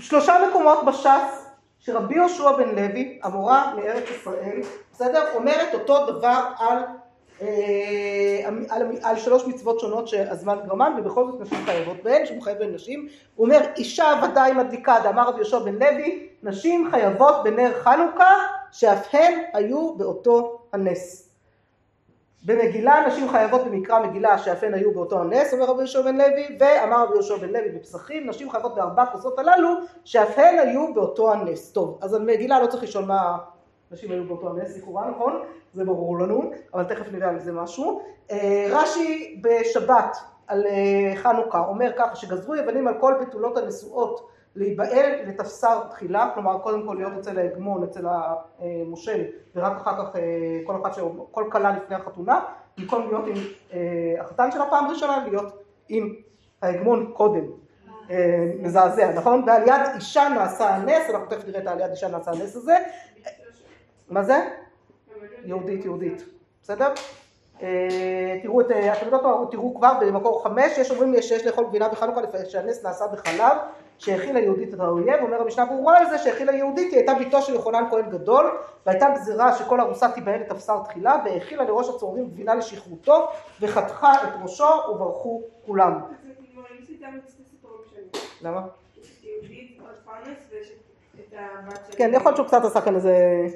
שלושה מקומות בש"ס שרבי יהושע בן לוי, המורה מארץ ישראל, בסדר? אומרת אותו דבר על, אה, על, על שלוש מצוות שונות שהזמן גרמן ובכל זאת נשים חייבות בהן, שהוא מחייב בין נשים. הוא אומר אישה ודאי מדליקה, דאמר רבי יהושע בן לוי, נשים חייבות בנר חנוכה שאף הן היו באותו הנס. במגילה נשים חייבות במקרא מגילה שאף הן היו באותו הנס, אומר רבי יהושע בן לוי, ואמר רבי יהושע בן לוי בפסחים, נשים חייבות בארבע כוסות הללו שאף הן היו באותו הנס. טוב, אז על מגילה לא צריך לשאול מה נשים היו באותו הנס, לכאורה נכון? זה ברור לנו, אבל תכף נראה על זה משהו. אה, רש"י בשבת על אה, חנוכה אומר ככה שגזרו יוונים על כל בתולות הנשואות להיבעל לתפסר תחילה, כלומר קודם כל להיות אצל ההגמון, אצל המושל, ורק אחר כך אה, כל אחת, כל כלה לפני החתונה, במקום להיות עם אה, החתן שלה פעם ראשונה, להיות עם ההגמון קודם. אה, מזעזע, נכון? ועל יד אישה נעשה הנס, אנחנו תכף נראה את העליית אישה נעשה הנס הזה. מה זה? יהודית, יהודית. בסדר? תראו את, אתם יודעות מה, תראו כבר במקור חמש, יש אומרים שיש לאכול גבינה בחנוכה שהנס נעשה בחלב, שהכילה יהודית את האויב, אומר המשנה ברורה על זה שהכילה יהודית היא הייתה ביתו של יוחנן כהן גדול והייתה גזירה שכל ארוסה תיבהל את אפסר תחילה והאכילה לראש הצהובים גבינה לשכרותו וחתכה את ראשו וברכו כולם. למה? כן, יכול להיות שהוא קצת עשה כאן איזה...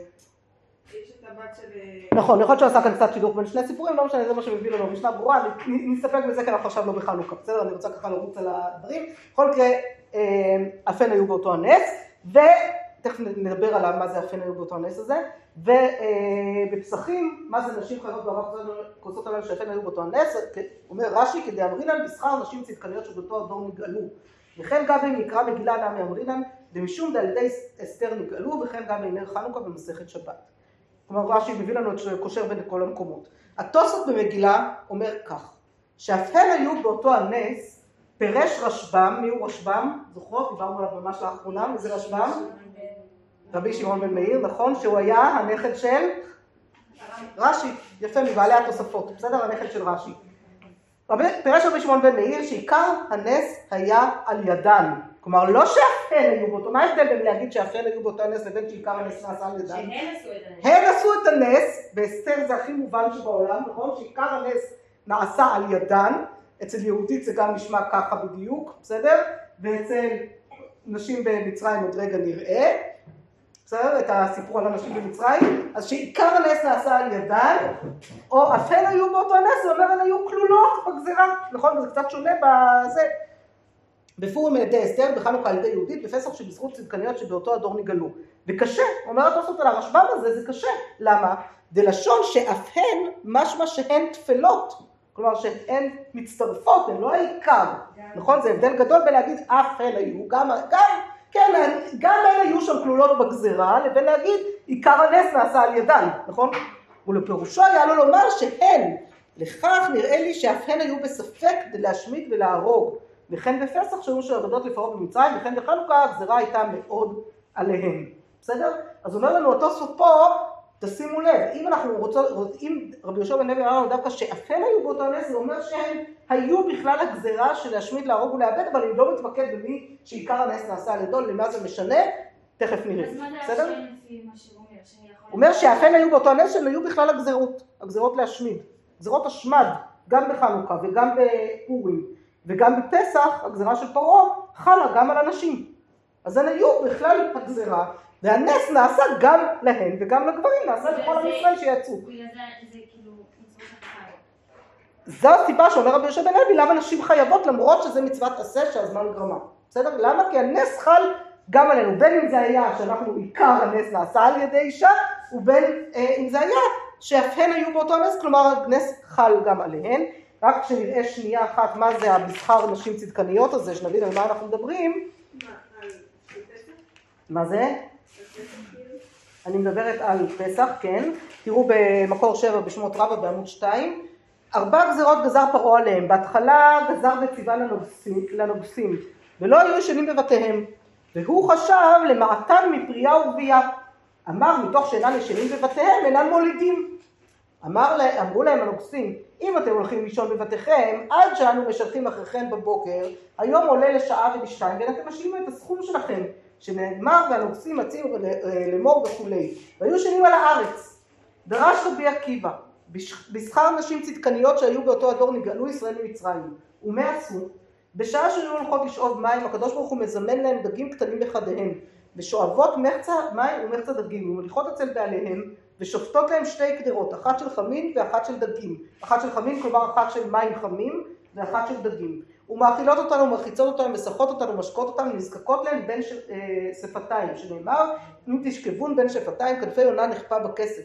נכון, יכול להיות שהוא עשה כאן קצת שידוך בין שני סיפורים, לא משנה, זה מה שמביא לנו משנה ברורה, נסתפק בזה כי אנחנו עכשיו לא בחנוכה, בסדר? אני רוצה ככה לרוץ על הדברים. בכל מקרה, אף הן היו באותו הנס, ותכף נדבר על מה זה הן היו באותו הנס הזה, ובפסחים, מה זה נשים חייבות בארבע כוסות הללו שאף הן היו באותו הנס, אומר רש"י, כדי אמרינן בשכר נשים צדקניות שבאותו הדור נגאלו. וכן גם אם נקרא מגילה נמי אמרינן, דמשום דעל ידי אסתר נגאלו, וכן גם בנר חנוכה במסכת שבת. כלומר רש"י מביא לנו את קושר בין כל המקומות. התוספות במגילה אומר כך, שאף הן היו באותו הנס, פירש רשב"ם, מי הוא רשב"ם? זוכרות? דיברנו עליו ממש לאחרונה, מי זה רשב"ם? רבי שמעון בן מאיר, נכון? שהוא היה הנכד של רש"י, יפה, מבעלי התוספות, בסדר? הנכד של רש"י. פירש רבי שמעון בן מאיר שעיקר הנס היה על ידן. כלומר, לא שאף הן היו באותו, מה ההבדל בין להגיד שאף הן היו באותו הנס לבין שעיקר הנס נעשה על ידן? שהן עשו את הנס. הן עשו את הנס, באסתר זה הכי מובן שבעולם, נכון? שעיקר הנס נעשה על ידן, אצל יהודית זה גם נשמע ככה בדיוק, בסדר? ואצל נשים במצרים עוד רגע נראה, בסדר? את הסיפור על הנשים במצרים, אז שעיקר הנס נעשה על ידן, או אף הן היו באותו הנס, זה אומר הן היו כלולות בגזירה, נכון? זה קצת שונה בזה. בפורים על ידי אסתר, בחנוכה על ידי יהודית, בפסח שבזכות צדקניות שבאותו הדור נגאלו. וקשה, אומר התוספות על הרשב"ם הזה, זה קשה. למה? דלשון שאף הן משמע שהן טפלות. כלומר שהן מצטרפות, הן לא העיקר. נכון? זה הבדל גדול בלהגיד אף הן היו, גם, גם, כן, גם הן היו שם כלולות בגזירה, לבין להגיד עיקר הנס נעשה על ידן, נכון? ולפירושו היה לו לומר שהן, לכך נראה לי שאף הן היו בספק כדי להשמיד ולהרוג. וכן בפסח שהיו שעבדות לפרעה במצרים, וכן בחנוכה הגזירה הייתה מאוד עליהם. בסדר? אז אומר לנו התוספות פה, תשימו לב, אם אנחנו רוצות, אם רבי יהושע בן לוי אמר לנו דווקא הם היו באותו נס, זה אומר שהם היו בכלל הגזירה של להשמיד, להרוג ולאבד, אבל אני לא מתמקד במי שעיקר הנס נעשה על ידו, למה זה משנה, תכף נראה. אז מה זה בסדר? הוא אומר הם היו באותו הנס, שהם היו בכלל הגזירות, הגזירות להשמיד. גזירות השמד, גם בחנוכה וגם בפורים וגם בפסח, הגזירה של פרעה חלה גם על הנשים. אז הן היו בכלל הגזירה, והנס נעשה גם להן וגם לגברים, נעשה לכל עם ישראל שיצאו. כאילו. זו הסיבה שאומר רבי יהושע בן לוי למה נשים חייבות למרות שזה מצוות עשה שהזמן גרמה. בסדר? למה? כי הנס חל גם עלינו, בין אם זה היה שאנחנו עיקר הנס נעשה על ידי אישה, ובין אה, אם זה היה שאף הן היו באותו הנס, כלומר הנס חל גם עליהן. רק כשנראה שנייה אחת מה זה המסחר נשים צדקניות הזה, שנבין על מה אנחנו מדברים, מה זה? אני מדברת על פסח, כן. תראו במקור שבע בשמות רבא בעמוד 2. ארבע גזירות גזר פרעה עליהם. בהתחלה גזר וציווה לנוגסים, לנוגסים, ולא היו ישנים בבתיהם. והוא חשב למעטן מפרייה ורבייה. אמר מתוך שאינם ישנים בבתיהם אינם מולידים. אמר אמרו להם הנוגסים, אם אתם הולכים לישון בבתיכם, עד שאנו משלחים אחריכם בבוקר, היום עולה לשעה ולשתיים, ואתם משלימים את הסכום שלכם, שנאמר והנוגסים מציעים לאמור וכולי. והיו שנים על הארץ. דרש רבי עקיבא, בשכר נשים צדקניות שהיו באותו הדור נגאלו ישראל ממצרים. ומה עשו? בשעה שהיו הולכות לשאוב מים, הקדוש ברוך הוא מזמן להם דגים קטנים בחדיהם, ושואבות מחצה מים ומחצה דגים, ומוליכות אצל בעליהם, ושופטות להם שתי קדרות, אחת של חמין ואחת של דגים. אחת של חמין, כלומר אחת של מים חמים, ואחת של דגים. ומאכילות אותנו, ומרחיצות אותנו, משחות אותנו, משקות אותנו, נזקקות להם בין ש... אה, שפתיים, שנאמר, אם תשכבון בין שפתיים, כנפי יונה נכפה בכסף.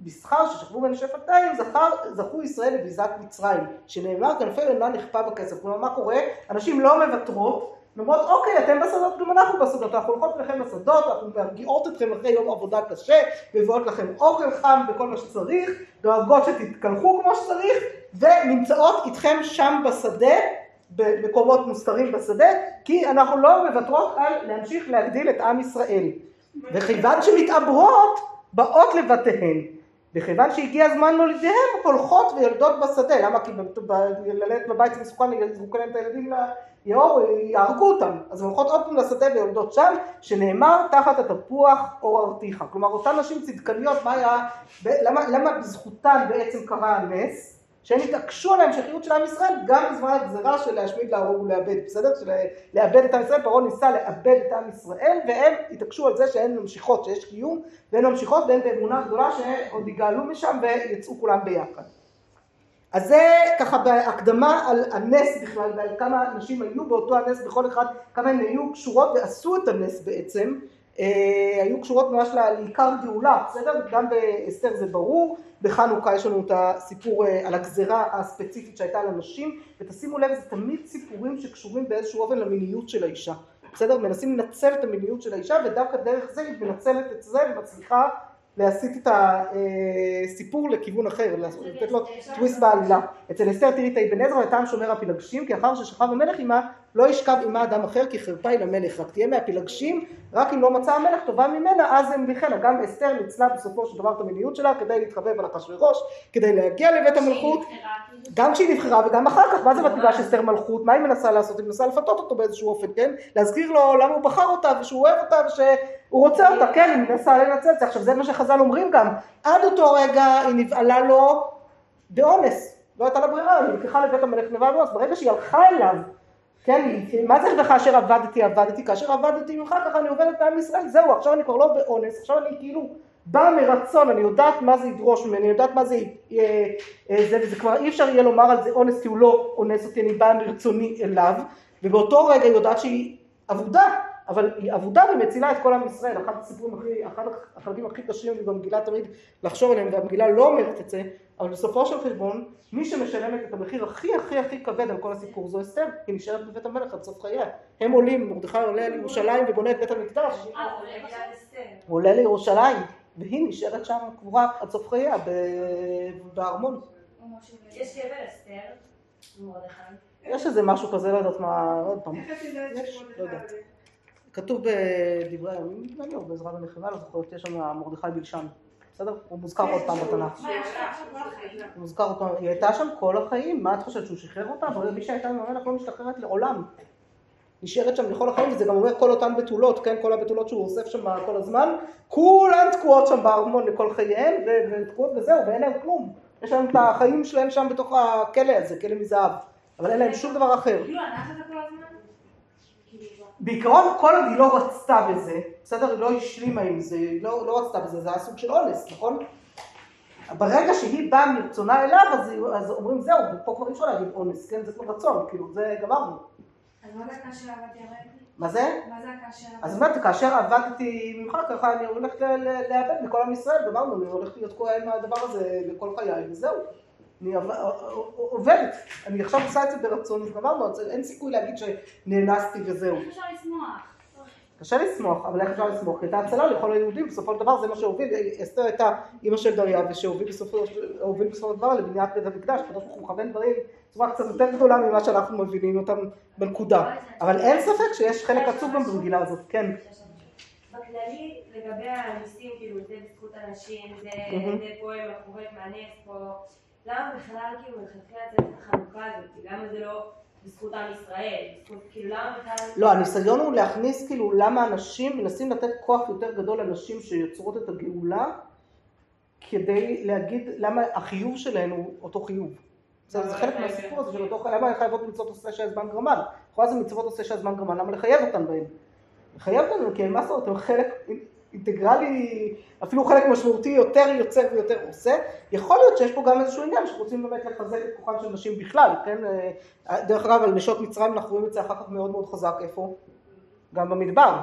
בשכר ששכבו בין שפתיים זכר, זכו ישראל לביזת מצרים, שנאמר כנפי יונה נכפה בכסף. כלומר מה קורה? אנשים לא מוותרות, אומרות אוקיי אתם בשדות גם אנחנו בשדות, אנחנו הולכות לכם בשדות, אנחנו מרגיעות אתכם אחרי יום עבודה קשה, מביאות לכם אוכל חם וכל מה שצריך, דואגות שתתקלחו כמו שצריך, ונמצאות איתכם שם בשדה, במקומות מוסתרים בשדה, כי אנחנו לא מוותרות על להמשיך להגדיל את עם ישראל. וכיוון שמתעברות באות לבתיהן. וכיוון שהגיע הזמן מולידיהם, הולכות ויולדות בשדה. למה? כי ללדת בבית זה מסוכן, יזרקו להם את הילדים ליאור, יהרגו אותם. אז הולכות עוד פעם לשדה ויולדות שם, שנאמר תחת התפוח אור ארתיך. כלומר, אותן נשים צדקניות, מה היה, למה, למה בזכותן בעצם קרה הנס? שהם התעקשו על ההמשכיות של עם ישראל גם בזמן הגזרה של להשמיד, להרוג ולאבד, בסדר? של לאבד את עם ישראל, פרעה ניסה לאבד את עם ישראל והם התעקשו על זה שהן ממשיכות, שיש קיום והן ממשיכות והן באמונה גדולה שעוד יגאלו משם ויצאו כולם ביחד. אז זה ככה בהקדמה על הנס בכלל ועל כמה נשים היו באותו הנס בכל אחד, כמה הן היו קשורות ועשו את הנס בעצם היו קשורות ממש לעיקר גאולה, בסדר? גם באסתר זה ברור, בחנוכה יש לנו את הסיפור אה, על הגזרה הספציפית שהייתה לנשים, ותשימו לב, זה תמיד סיפורים שקשורים באיזשהו אופן למיניות של האישה, בסדר? מנסים לנצל את המיניות של האישה, ודווקא דרך זה היא מנצלת את זה ומצליחה להסיט את הסיפור לכיוון אחר, לתת לו טוויסט בעלילה. אצל אסתר תראי את האבן עזרא ותם שומר הפילגשים, כי אחר ששכב המלך עמה, לא ישכב עמה אדם אחר, כי חרפה היא למלך, רק תהיה מהפילגשים, רק אם לא מצא המלך טובה ממנה, אז המליכנה. גם אסתר ניצלה בסופו של דבר את המיניות שלה, כדי להתחבב על אחשוורוש, כדי להגיע לבית המלכות, גם כשהיא נבחרה וגם אחר כך, מה זה בתיגש אסתר מלכות, מה היא מנסה לעשות? היא מנסה לפתות אותו באיזשהו אופן, כן? להזכיר לו למה הוא בחר אותה, ושהוא אוהב אותה, הוא רוצה אותה, כן, היא מנסה לנצל את זה. עכשיו זה מה שחז"ל אומרים גם, עד אותו רגע היא נבעלה לו באונס, לא הייתה לה ברירה, היא נלקחה לבית המלך נבעה באונס, ברגע שהיא הלכה אליו, כן, מה זה וכאשר עבדתי עבדתי, כאשר עבדתי ממך ככה אני עובדת בעם ישראל, זהו, עכשיו אני כבר לא באונס, עכשיו אני כאילו באה מרצון, אני יודעת מה זה ידרוש ממני, אני יודעת מה זה, אה, אה, זה, וזה כבר אי אפשר יהיה לומר על זה אונס כי הוא לא אונס אותי, אני באה מרצוני אליו, ובאותו רגע היא יודעת שהיא אבודה, אבל היא אבודה ומצילה את כל עם ישראל, אחד הסיפורים הכי, אחד החלקים הכי קשים במגילה תמיד לחשוב עליהם, והמגילה לא אומרת את זה, אבל בסופו של חשבון, מי שמשלמת את המחיר הכי הכי הכי כבד על כל הסיפור זו אסתר, היא נשארת בבית המלך עד סוף חייה. הם עולים, מרדכי עולה לירושלים ובונה את בית המקדש. הוא עולה לירושלים, והיא נשארת שם קבורה עד סוף חייה בארמון. יש קבר אסתר, מרדכי. יש איזה משהו כזה, לא יודעת מה, עוד פעם. יש, לא יודעת. כתוב בדברי הימים, נדמה לי, או בעזרת המלחמה, לא זוכרת, יש שם מרדכי בלשן. בסדר? הוא מוזכר עוד פעם בתנ"ך. הוא מוזכר עוד פעם, היא הייתה שם כל החיים, מה את חושבת שהוא שחרר אותה? אבל מי שהייתה עם המלך לא משתחררת לעולם. נשארת שם לכל החיים, וזה גם אומר כל אותן בתולות, כן? כל הבתולות שהוא אוסף שם כל הזמן, כולן תקועות שם בארמון לכל חייהן, ותקועות וזהו, ואין להם כלום. יש להם את החיים שלהם שם בתוך הכלא הזה, כלא מזהב. אבל אין להם שום דבר אחר. כאילו, אנחנו כל הזמן? בעיקרון כל עוד היא לא רצתה בזה, בסדר? היא לא השלימה עם זה, היא לא, לא רצתה בזה, זה היה סוג של אונס, נכון? ברגע שהיא באה מרצונה אליו, אז, אז אומרים זהו, פה כבר אי אפשר להגיד אונס, כן? זה כבר רצון, כאילו, זה גמרנו. אז מה זה כאשר עבדתי עליהם? מה זה? מה זה כאשר אז באמת, כאשר עבדתי ממך, ככה אני הולכת לאבד מכל עם ישראל, גמרנו, אני הולכת להיות תקועה עם הדבר הזה לכל חיי, וזהו. אני עובדת, אני עכשיו עושה את זה ברצון, אז גמרנו, אין סיכוי להגיד שנאנסתי וזהו. איך אפשר לשמוח? קשה לשמוח, אבל איך אפשר לשמוח? הייתה הצלה לכל היהודים, בסופו של דבר זה מה שהוביל, אסתר הייתה אימא של דריה, ושהוביל בסופו של דבר לבניית בית המקדש, הקדוש ברוך הוא מכוון דברים בצורה קצת יותר גדולה ממה שאנחנו מבינים אותם בנקודה. אבל אין ספק שיש חלק עצוב גם במגילה הזאת, כן. בכללי, לגבי הניסים, כאילו, זה בזכות אנשים, זה הם חובק מהנס פה, למה בכלל, כאילו, מלכתחילה את החלוקה הזאת? למה זה לא בזכות עם ישראל? בזכות, כאילו, למה בכלל... לא, הניסיון הוא להכניס כאילו למה אנשים מנסים לתת כוח יותר גדול לנשים שיוצרות את הגאולה כדי להגיד למה החיוב שלהן הוא אותו חיוב. זה, חלק מהסיפור הזה של אותו חייב, למה חייבות מצוות עושה שהזמן גרמן? לכאורה זה מצוות עושה שהזמן גרמן, למה לחייב אותן בהן? לחייב אותן כי זאת אומרת, הם חלק אינטגרלי, אפילו חלק משמעותי יותר יוצר ויותר עושה. יכול להיות שיש פה גם איזשהו עניין שרוצים באמת לחזק את כוחן של נשים בכלל, כן? אה, דרך אגב, על נשות מצרים אנחנו רואים את זה אחר כך מאוד מאוד חזק, איפה? גם במדבר.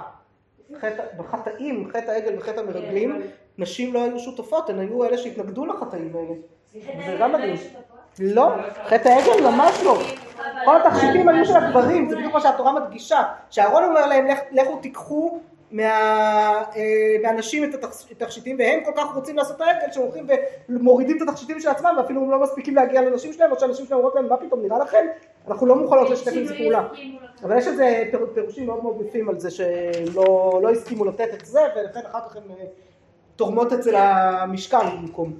חטא, בחטאים, חטא העגל וחטא המרגלים, נשים לא היו שותפות, הן היו אלה שהתנגדו לחטאים האלה. זה גם מדהים. שותפות? לא, חטא העגל ממש לא. כל התכשיטים היו של הגברים, זה בדיוק מה שהתורה מדגישה. שאהרון אומר להם, "לך- לכו תיקחו מה, אה, מהנשים את התכ- את התכשיטים, והם כל כך רוצים לעשות את העגל, שהם הולכים ומורידים את התכשיטים של עצמם, ואפילו הם לא מספיקים להגיע לנשים שלהם, או שהנשים שלהם אומרות להם, מה פתאום, נראה לכם? אנחנו לא מוכנות לשתף עם זה פעולה. אבל יש איזה פיר- פירושים מאוד מאוד יפים על זה שהם לא, לא הסכימו לתת את זה, ולכן אחר כך הן אה, תורמות אצל המשכן במקום.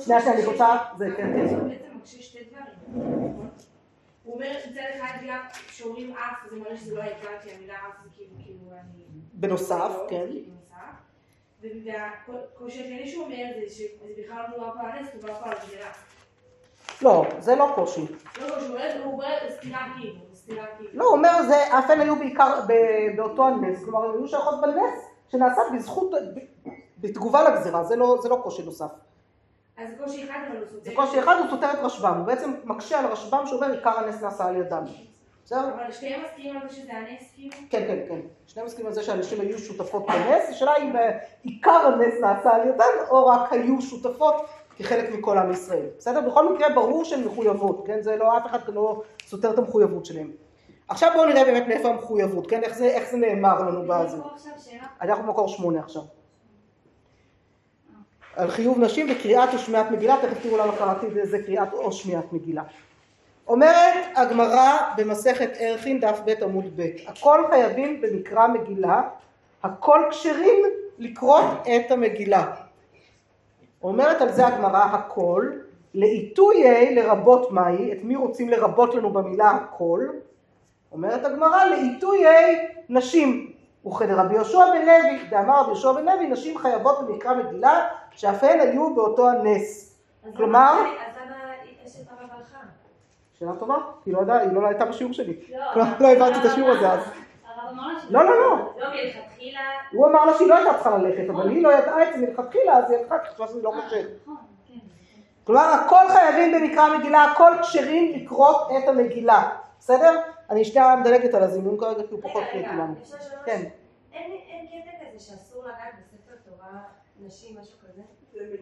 שנייה, שנייה, אני רוצה, זה כן, כן. הוא נכון? הוא אומר מצד אחד גם כשאומרים אף זה מראה שזה לא העיקר כי המילה אף זה כאילו כאילו אני... בנוסף, לא, כן. והקושי השני שהוא אומר זה שזה בכלל לא מדובר פה על מדובר פה על גזירה. לא, זה לא קושי. לא, לא, שהוא אומר, הוא אומר סתירה כאילו, סתירה כאילו. לא, הוא אומר זה, אף הן היו בעיקר באותו הנס, כלומר הן היו שייכות בנס שנעשה בזכות, בתגובה לגזירה, זה לא, זה לא קושי נוסף. אז קושי אחד אבל הוא סותר. זה קושי אחד, הוא סותר את רשב"ם, הוא בעצם מקשה על רשב"ם שאומר עיקר הנס נעשה על ידם. בסדר? אבל שתיהם מסכימים על זה שזה הנס כאילו? כן, כן, כן. שניהם מסכימים על זה שאנשים היו שותפות בנס, השאלה אם אה, עיקר הנס נעשה על ידן, או רק היו שותפות כחלק מכל עם ישראל. בסדר? בכל מקרה ברור שהן מחויבות, כן? זה לא, אף אחד לא סותר את המחויבות שלהם. עכשיו בואו נראה באמת מאיפה המחויבות, כן? איך זה, איך זה נאמר לנו בזה. אנחנו במקור שמונה עכשיו. על חיוב נשים בקריאת ושמיעת מגילה, תכף תראו למה קראתי לזה קריאת או שמיעת מגילה. אומרת הגמרא במסכת ערכין דף ב' עמוד ב', הכל חייבים במקרא מגילה, הכל כשרים לקרות את המגילה. אומרת על זה הגמרא הכל, לעיתויי לרבות מהי, את מי רוצים לרבות לנו במילה הכל? אומרת הגמרא לעיתויי נשים. וכדרבי יהושע בן לוי, דאמר רבי יהושע בן לוי, נשים חייבות במקרא מגילה, שאף הן היו באותו הנס. כלומר- למה- אז למה אשת הרב הלכה? שאלה טובה, היא לא ידעה, היא לא הייתה בשיעור שלי. לא, לא הבנתי את השיעור הזה אז. לא, לא, לא. לא, מלכתחילה... הוא אמר לה שהיא לא הייתה צריכה ללכת, אבל היא לא ידעה את זה מלכתחילה, אז היא הלכה, כי חשבה שזה לא קשה. נכון, כן. כלומר, הכל חייבים במקרא מגילה, הכל כשרים לקרוא את המגילה. בסדר? אני שנייה מדלגת על הזימון כרגע, כי הוא פחות קריטי לנו. כן. אין קטע כזה שאסור לגעת בספר תורה נשים, משהו כזה?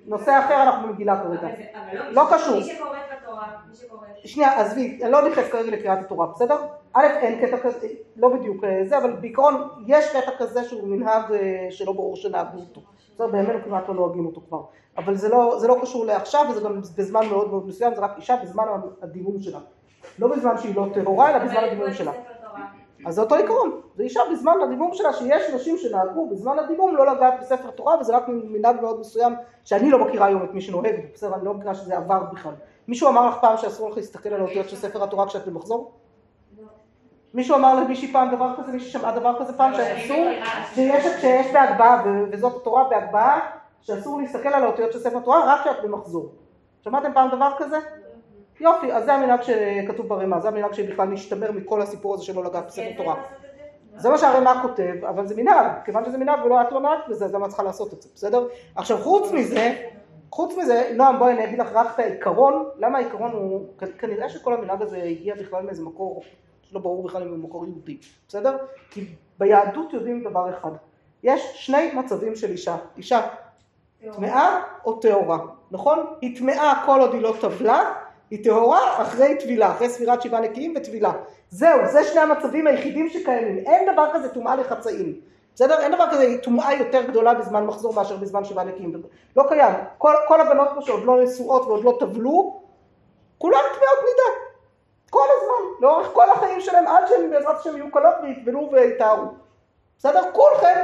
נושא אחר אנחנו במגילה כרגע. אבל אבל לא קשור. מי שקוראת בתורה, מי שקוראת... שנייה, עזבי, אני לא נכנס כרגע לקריאת התורה, בסדר? א', אין קטע כזה, לא בדיוק אה, זה, אבל בעיקרון יש קטע כזה שהוא מנהג אה, שלא ברור שנהגו אותו. בסדר, בימינו כמעט לא נוהגים אותו כבר. אבל זה לא, זה לא קשור לעכשיו, וזה גם בזמן מאוד מאוד מסוים, זה רק אישה בזמן הדימום שלה. לא בזמן שהיא לא טהורה, אלא בזמן אבל הדימום שלה. אז זה אותו עיקרון, זה אישה בזמן הדימום שלה, שיש נשים שנהגו בזמן הדימום לא לגעת בספר תורה, וזה רק מנהג מאוד מסוים, שאני לא מכירה היום את מי שנוהג, בסדר, אני לא מכירה שזה עבר בכלל. מישהו אמר לך פעם שאסור לך להסתכל על האותיות של ספר התורה כשאת במחזור? לא. מישהו אמר למישהי פעם דבר כזה, מישהו שמע דבר כזה פעם לא, שאסור? מכירה. שיש, שיש בהגבהה, וזאת התורה בהגבהה, שאסור להסתכל על האותיות של ספר תורה רק כשאת במחזור. שמעתם פעם דבר כזה? יופי, אז זה המנהג שכתוב ברמה, זה המנהג שבכלל משתמר מכל הסיפור הזה שלא לגעת בספר כן, תורה. את זה? מה שהרמ"א כותב, אבל זה מנהג, כיוון שזה מנהג ולא את לא נהגת בזה, אז למה צריכה לעשות את זה, בסדר? עכשיו חוץ מזה, חוץ מזה, נועם בואי אני אגיד לך רק את העיקרון, למה העיקרון הוא, כנראה שכל המנהג הזה הגיע בכלל מאיזה מקור, שלא ברור בכלל אם הוא מקור יהודי, בסדר? כי ביהדות יודעים דבר אחד, יש שני מצבים של אישה, אישה טמאה או טהורה, נכון? היא טמאה כל עוד היא לא טבלה, היא טהורה אחרי טבילה, אחרי ספירת שבעה נקיים וטבילה. זהו, זה שני המצבים היחידים שקיימים. אין דבר כזה טומאה לחצאים. בסדר? אין דבר כזה טומאה יותר גדולה בזמן מחזור מאשר בזמן שבעה נקיים. לא קיים. כל, כל הבנות פה שעוד לא נשואות ועוד לא טבלו, כולן טמאות מידה. כל הזמן, לאורך כל החיים שלהם, עד שהם בעזרת השם יהיו קלות ויטבלו ויטהרו. בסדר? כולכם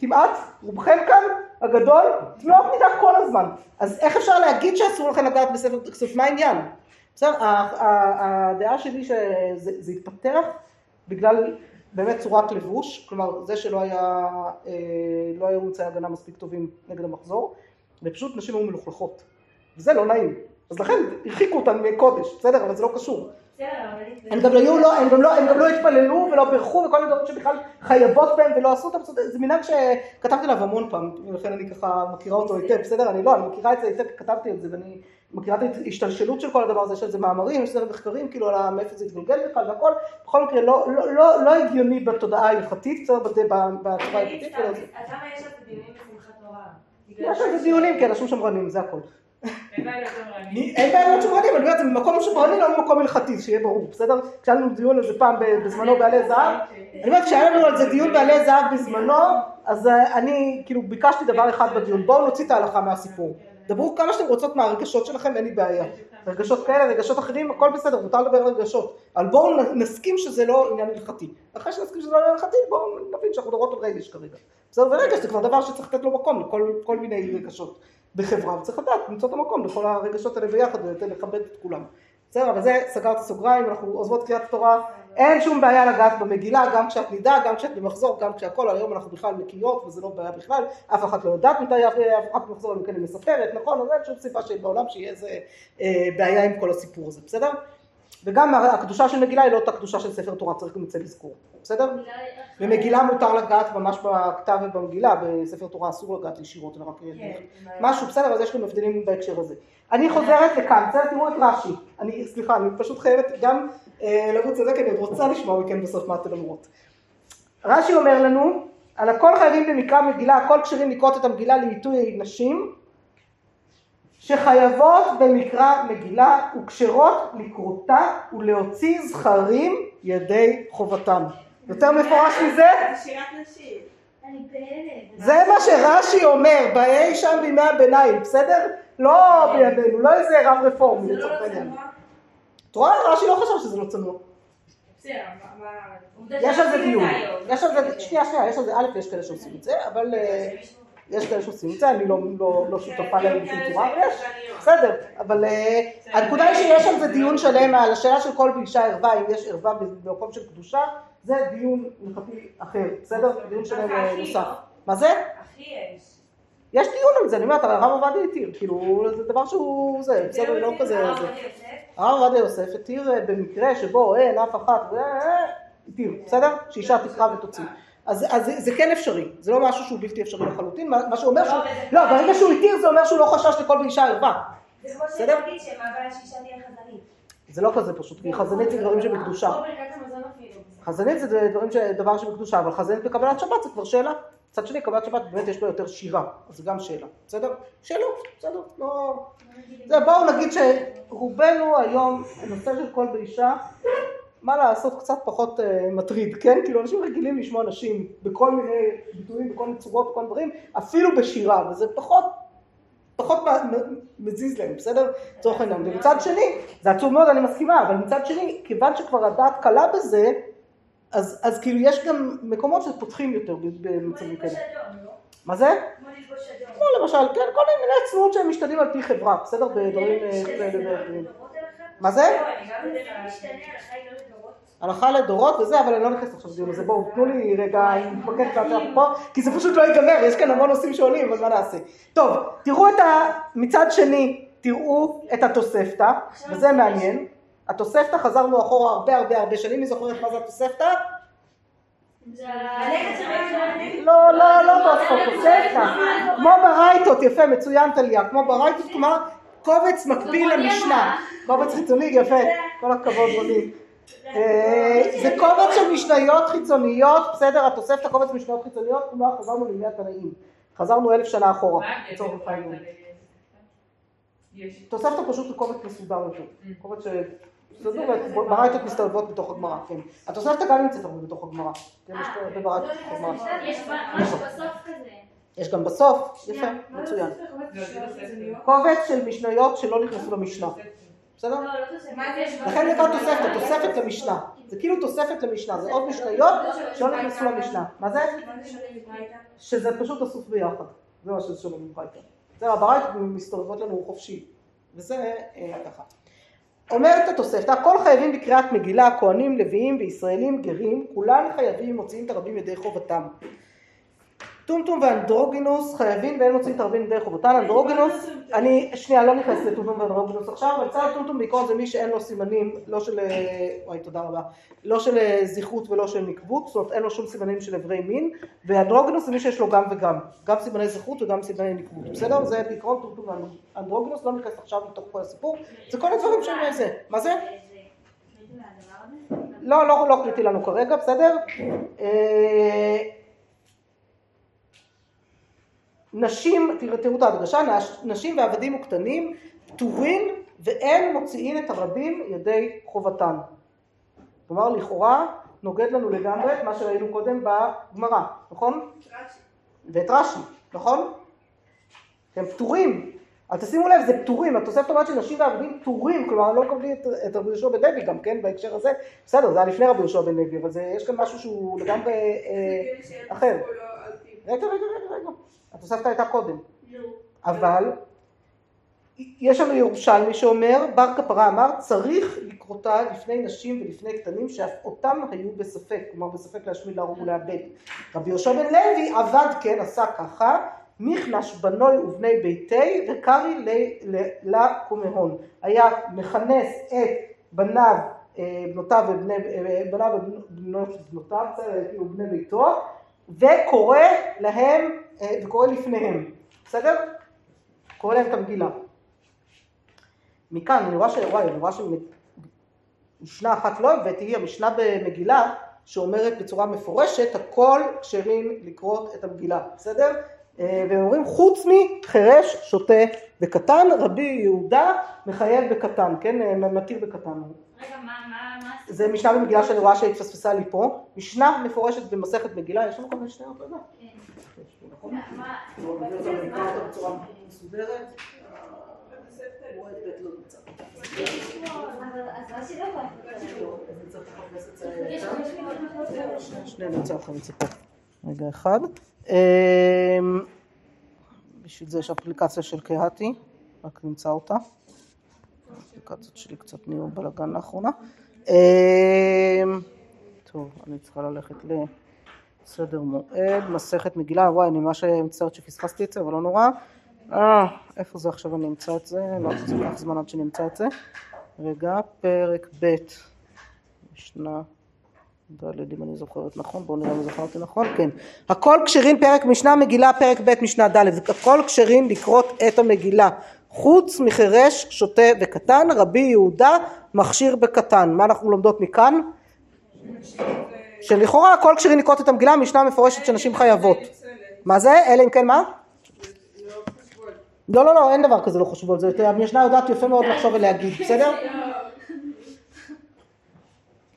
כמעט, רובכם כאן, הגדול, תנועות מידה כל הזמן. אז איך אפשר להגיד שאסור לכם לגעת בספר כסף? מה העניין? בסדר, הדעה שלי שזה זה התפתח בגלל באמת צורת לבוש, כלומר זה שלא היה, אה, לא היו אמצעי הגנה מספיק טובים נגד המחזור, ופשוט נשים היו מלוכלכות, וזה לא נעים. אז לכן הרחיקו אותן מקודש, בסדר? אבל זה לא קשור. הם גם, לא, היו, לא, הם, גם לא, הם גם לא התפללו ולא בירכו וכל מיני דברים שבכלל חייבות בהם ולא עשו אותם, זה מנהג שכתבתי עליו המון פעם, ולכן אני ככה מכירה אותו היטב, בסדר? אני לא, אני מכירה את זה היטב, כתבתי את זה ואני מכירה את ההשתלשלות של כל הדבר הזה, יש על זה מאמרים, יש על זה מחקרים, כאילו על מאיפה זה התגלגל בכלל והכל, בכל מקרה לא, לא, לא, לא הגיוני בתודעה ההלכתית, בסדר? בצורה ההלכתית, אז. למה יש על זה דיונים בשמחת תורה? יש על זה דיונים, כן, אנשים שמרנים, זה הכל. אין להיות שמרנים, אני אומרת, זה ממקום שמרני, לא ממקום הלכתי, שיהיה ברור, בסדר? כשהיה לנו דיון על זה פעם בזמנו בעלי זהב, אני אומרת, כשהיה לנו על זה דיון בעלי זהב בזמנו, אז אה, אני כאילו ביקשתי דבר אחד בדיון, בואו נוציא את ההלכה מהסיפור. דברו כמה שאתם רוצות מהרגשות שלכם, אין לי בעיה. רגשות כאלה, רגשות אחרים, הכל בסדר, מותר לדבר על רגשות. אבל בואו נסכים שזה לא עניין הלכתי. אחרי שנסכים שזה לא עניין הלכתי, בואו נבין שאנחנו מדברות על רגש כרגע. בסדר, ורגש זה כבר דבר שצריך לתת לו מקום לכל כל מיני רגשות בחברה, וצריך לדעת, למצוא את המקום לכל הרגשות האלה ביחד ולכבד את כולם. בסדר, אבל זה סגרתי סוגריים, אנחנו עוזבות קריאת התורה, אין שום בעיה לגעת במגילה, גם כשאת נידה, גם כשאת במחזור, גם כשהכל, היום אנחנו בכלל נקיות וזה לא בעיה בכלל, אף אחת לא יודעת מתי אף אחת במחזור, אם כן היא מספרת, נכון, אז אין שום סיבה שבעולם שיהיה איזה אה, בעיה עם כל הסיפור הזה, בסדר? וגם הקדושה של מגילה היא לא אותה קדושה של ספר תורה, צריך גם את זה לזכור, בסדר? במגילה מותר לגעת ממש בכתב ובמגילה, בספר תורה אסור לגעת ישירות, אלא רק כן, משהו, בסדר, אז יש גם הבדלים בהקשר הזה. אני חוזרת לכאן, בסדר, תראו את רש"י. אני, סליחה, אני פשוט חייבת גם אה, לרוץ על זה, כי אני רוצה לשמוע מכן בסוף מה אתן אומרות. רש"י אומר לנו, על הכל חייבים במקרא מגילה, הכל כשרים לקרות את המגילה לעיתוי נשים, שחייבות במקרא מגילה וכשרות לקרותה ולהוציא זכרים ידי חובתם. יותר מפורש מזה? זה מה שרש"י אומר, באי שם בימי הביניים, בסדר? לא בימינו, לא איזה רב רפורמי זה לא לצורך העניין. את רואה, רש"י לא חשב שזה לא צנוע. יש על זה דיון. יש על זה, שנייה, שנייה, יש על זה, א', יש כאלה שעושים את זה, אבל אה, יש כאלה שעושים את זה, אני לא- לא לא שותפה להם בשום צורה, אבל יש, בסדר, אבל אה, הנקודה היא שיש על זה דיון שלם על השאלה של כל באישה ערווה, אם יש ערווה במקום של קדושה, זה דיון הלכתי אחר, בסדר? דיון שלם אה, נוסף. לא? מה זה? אחי יש. יש דיון על זה, אני אומרת, הרב עובדיה התיר, כאילו, זה דבר שהוא זה, בסדר, לא כזה, הרב זה. הרב עובדיה יוסף התיר אה, במקרה שבו אין אף אחת, התיר, בסדר? שאישה תקרא ותוציא. אז, אז זה, זה כן אפשרי, זה לא משהו שהוא בלתי אפשרי לחלוטין, מה, מה שאומר שהוא, לא, ברגע שהוא התיר זה אומר שהוא לא חשש לכל באישה ערווה. זה כמו בסדר? שנגיד שמה הבעיה שאישה תהיה חזנית. זה לא כזה פשוט, כי חזנית זה דברים שבקדושה. אפילו. חזנית זה דברים ש... דבר שבקדושה, אבל חזנית בקבלת שבת זה כבר שאלה. מצד שני, קבלת שבת באמת יש בה יותר שירה, אז זה גם שאלה, בסדר? שאלות, בסדר, לא... זה, בואו נגיד שרובנו היום, הנושא של קול באישה, מה לעשות, קצת פחות אה, מטריד, כן? כאילו אנשים רגילים לשמוע נשים בכל מיני ביטויים, בכל מיני צורות, בכל מיני דברים, אפילו בשירה, וזה פחות, פחות מזיז להם, בסדר? לצורך העניין. ומצד שני, זה עצוב מאוד, אני מסכימה, אבל מצד שני, כיוון שכבר הדעת קלה בזה, אז, אז כאילו יש גם מקומות שפותחים יותר במצבים כאלה. לא? מה זה? כמו למשל, כן, כל מיני צניעות שהם משתנים על פי חברה, בסדר? בדברים אה, כאלה ואחרים. מה זה? לא, אני הלכה לא לדורות. וזה, אבל אני לא נכנסת עכשיו לדיון הזה, בואו תנו לי רגע, אם נתמקד קצת אנחנו פה, כי זה פשוט לא ייגמר, יש כאן המון נושאים שעולים, אז מה נעשה? טוב, תראו את ה... מצד שני, תראו את התוספתא, וזה מעניין. התוספתא, חזרנו אחורה הרבה הרבה הרבה שנים, מי זוכרת מה זה התוספתא? לא, לא, לא תוספות, תוספתא. כמו ברייתות, יפה, מצוין טליה, כמו ברייתות, כלומר קובץ מקביל למשנה. קובץ חיצוני, יפה, כל הכבוד רוני. אה, זה קובץ של משניות חיצוניות, בסדר, התוספתא קובץ משניות חיצוניות, כלומר חזרנו לימי התנאים. חזרנו אלף שנה אחורה, לצורך העניין. יש. תוספתא פשוט קובץ מסודר יותר. קובץ ש... סדור, ברייתות מסתובבות בתוך הגמרא, כן. התוספתא גם נמצאת הרבה הגמרא. כן, ברייתות בתוך הגמרא. יש משהו בסוף כזה. יש גם בסוף, יפה, מצוין. קובץ של משניות שלא נכנסו למשנה, בסדר? לא, לא לכן נקרא תוספת, תוספת למשנה. זה כאילו תוספת למשנה, זה עוד משניות שלא נכנסו למשנה. מה זה? שזה פשוט אסוף ביחד. זה מה שזה שונה מברייתא. זה הברייתא מסתובבות לנו חופשי. וזה אה, ככה. אומרת התוספתא, כל חייבים בקריאת מגילה, כהנים, לוויים וישראלים גרים, כולם חייבים מוציאים את הרבים ידי חובתם. טומטום ואנדרוגינוס חייבים ואין מוציאים את הרבים ידי חובתם, אנדרוגינוס, אני, שנייה, לא נכנס לטומטום ואנדרוגינוס עכשיו, אבל צד טומטום בעיקרון זה מי שאין לו סימנים, לא של, אה, וואי תודה רבה, לא של אה, זכרות ולא של נקבות, זאת אומרת אין לו שום סימנים של אברי מין, ואנדרוגינוס זה מי שיש לו גם וגם, גם סימני זכרות וגם סימני נקבות, בסדר? זה בעיקרון טומטום ואנדרוגינוס, לא נכנס עכשיו לתוך כל הסיפור, זה כל הדברים שהם זה, מה זה? לא, לא, לא קריטי לנו כרגע, בסדר? נשים, תראו, את ההדגשה, נש- נשים ועבדים וקטנים פטורים ואין מוציאים את הרבים ידי חובתן. כלומר, לכאורה נוגד לנו לגמרי את מה שראינו קודם בגמרא, נכון? ואת רש"י, נכון? הם פטורים. אבל תשימו לב, זה פטורים, התוספת אומרת שנשים ועבדים פטורים, כלומר לא מקבלים את, את רבי יהושע בן לוי גם כן בהקשר הזה, בסדר, זה היה לפני רבי יהושע בן לוי, אבל זה, יש כאן משהו שהוא לגמרי אה, אחר. רגע, רגע, רגע, רגע, התוספתא הייתה קודם, אבל יש לנו ירושלמי שאומר, בר כפרה אמר, צריך לקרותה לפני נשים ולפני קטנים שאף אותם היו בספק, כלומר בספק להשמיד, להרוג ולאבד. רבי יהושע בן לוי עבד כן, עשה ככה, מיכנש בנוי ובני ביתי וקרי לקומהון. היה מכנס את בניו, אה, בנותיו ובני, אה, בניו ובנות בסדר, כאילו בני ביתו, וקורא להם, וקורא לפניהם, בסדר? קורא להם את המגילה. מכאן, אני רואה ש... וואי, אני רואה שמשנה אחת לא הבאתי, היא המשנה במגילה, שאומרת בצורה מפורשת, הכל כשרים לקרות את המגילה, בסדר? אה, והם אומרים, חוץ מחירש, שוטה וקטן, רבי יהודה מחייב בקטן, כן? אה, מתיר בקטן. רגע, מה, מה, מה? זה משנה במגילה שאני רואה שהתפספסה לי פה, משנה מפורשת במסכת מגילה, יש לנו כל מיני שניות, לא יודע. נכון? נקרא אותה בצורה מסודרת. אבל אז רש"י לא את פה. רגע אחד. אמ, בשביל זה יש אפליקציה של קהתי, רק נמצא אותה. האפליקציות שלי קצת נהיו בלאגן לאחרונה. אמ, טוב, אני צריכה ללכת לסדר מועד, מסכת מגילה, וואי, אני ממש מצטערת שפספסתי את זה, אבל לא נורא. אה, איפה זה עכשיו אני אמצא את זה? לא, זה ייקח זמן עד שאני אמצא את זה. רגע, פרק ב', משנה ד' אם אני זוכרת נכון, בואו נראה אם זכרתי נכון, כן. הכל כשרים פרק משנה מגילה, פרק ב' משנה ד', הכל כשרים לקרות את המגילה. חוץ מחירש, שוטה וקטן, רבי יהודה מכשיר בקטן. מה אנחנו לומדות מכאן? שלכאורה הכל כשרים לקרות את המגילה, משנה מפורשת שנשים חייבות. מה זה? אלא אם כן מה? לא, לא, לא, אין דבר כזה לא חשוב על זה. המשנה יודעת יפה מאוד לחשוב ולהגיד, בסדר?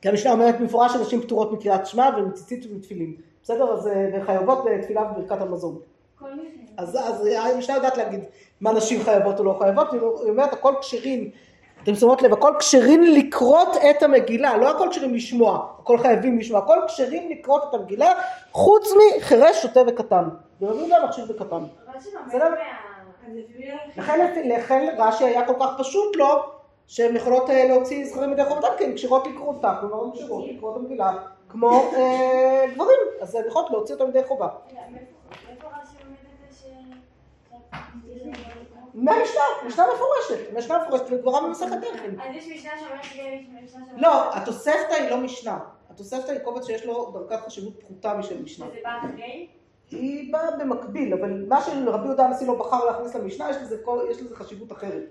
כי המשנה אומרת במפורש שנשים פטורות מקריאת שמע ומציצית ומתפילין. בסדר? אז אה, חייבות בתפילה וברכת המזון. כל. אז, אז המשנה יודעת להגיד מה נשים חייבות או לא חייבות, היא אומרת הכל כשרים, אתם שמות לב, הכל כשרים לקרות את המגילה, לא הכל כשרים לשמוע, הכל חייבים לשמוע, הכל כשרים לקרות את המגילה, חוץ מחירש, שוטה וקטן. ורבי יהודה מכשיר בקטן. רש"י בסדר? לומד מה... אז לפי מי הולכים? לכן, רש"י היה כל כך פשוט לו, שהן יכולות אה, להוציא זכרים מידי חובתן, כי הן כשירות לקרותה, כלומר הן כשירות לקרוא את המגילה, כמו אה, גברים, אז הן יכולות להוציא אותם מידי חובה. רגע, מאיפה- איפה רש"י לומד את זה ש... מהמשנה, משנה מפורשת, משנה מפורשת וגמרא במסכת ערכין. אז יש משנה שאומרת משנה שאומרת... לא, התוספתא היא לא משנה. התוספתא היא קובץ שיש לו דרגת חשיבות פחותה משל משנה. וזה בא אחרי? היא באה במקביל, אבל מה שרבי יהודה הנשיא לא בחר להכניס למשנה, יש לזה, יש לזה חשיבות אחרת.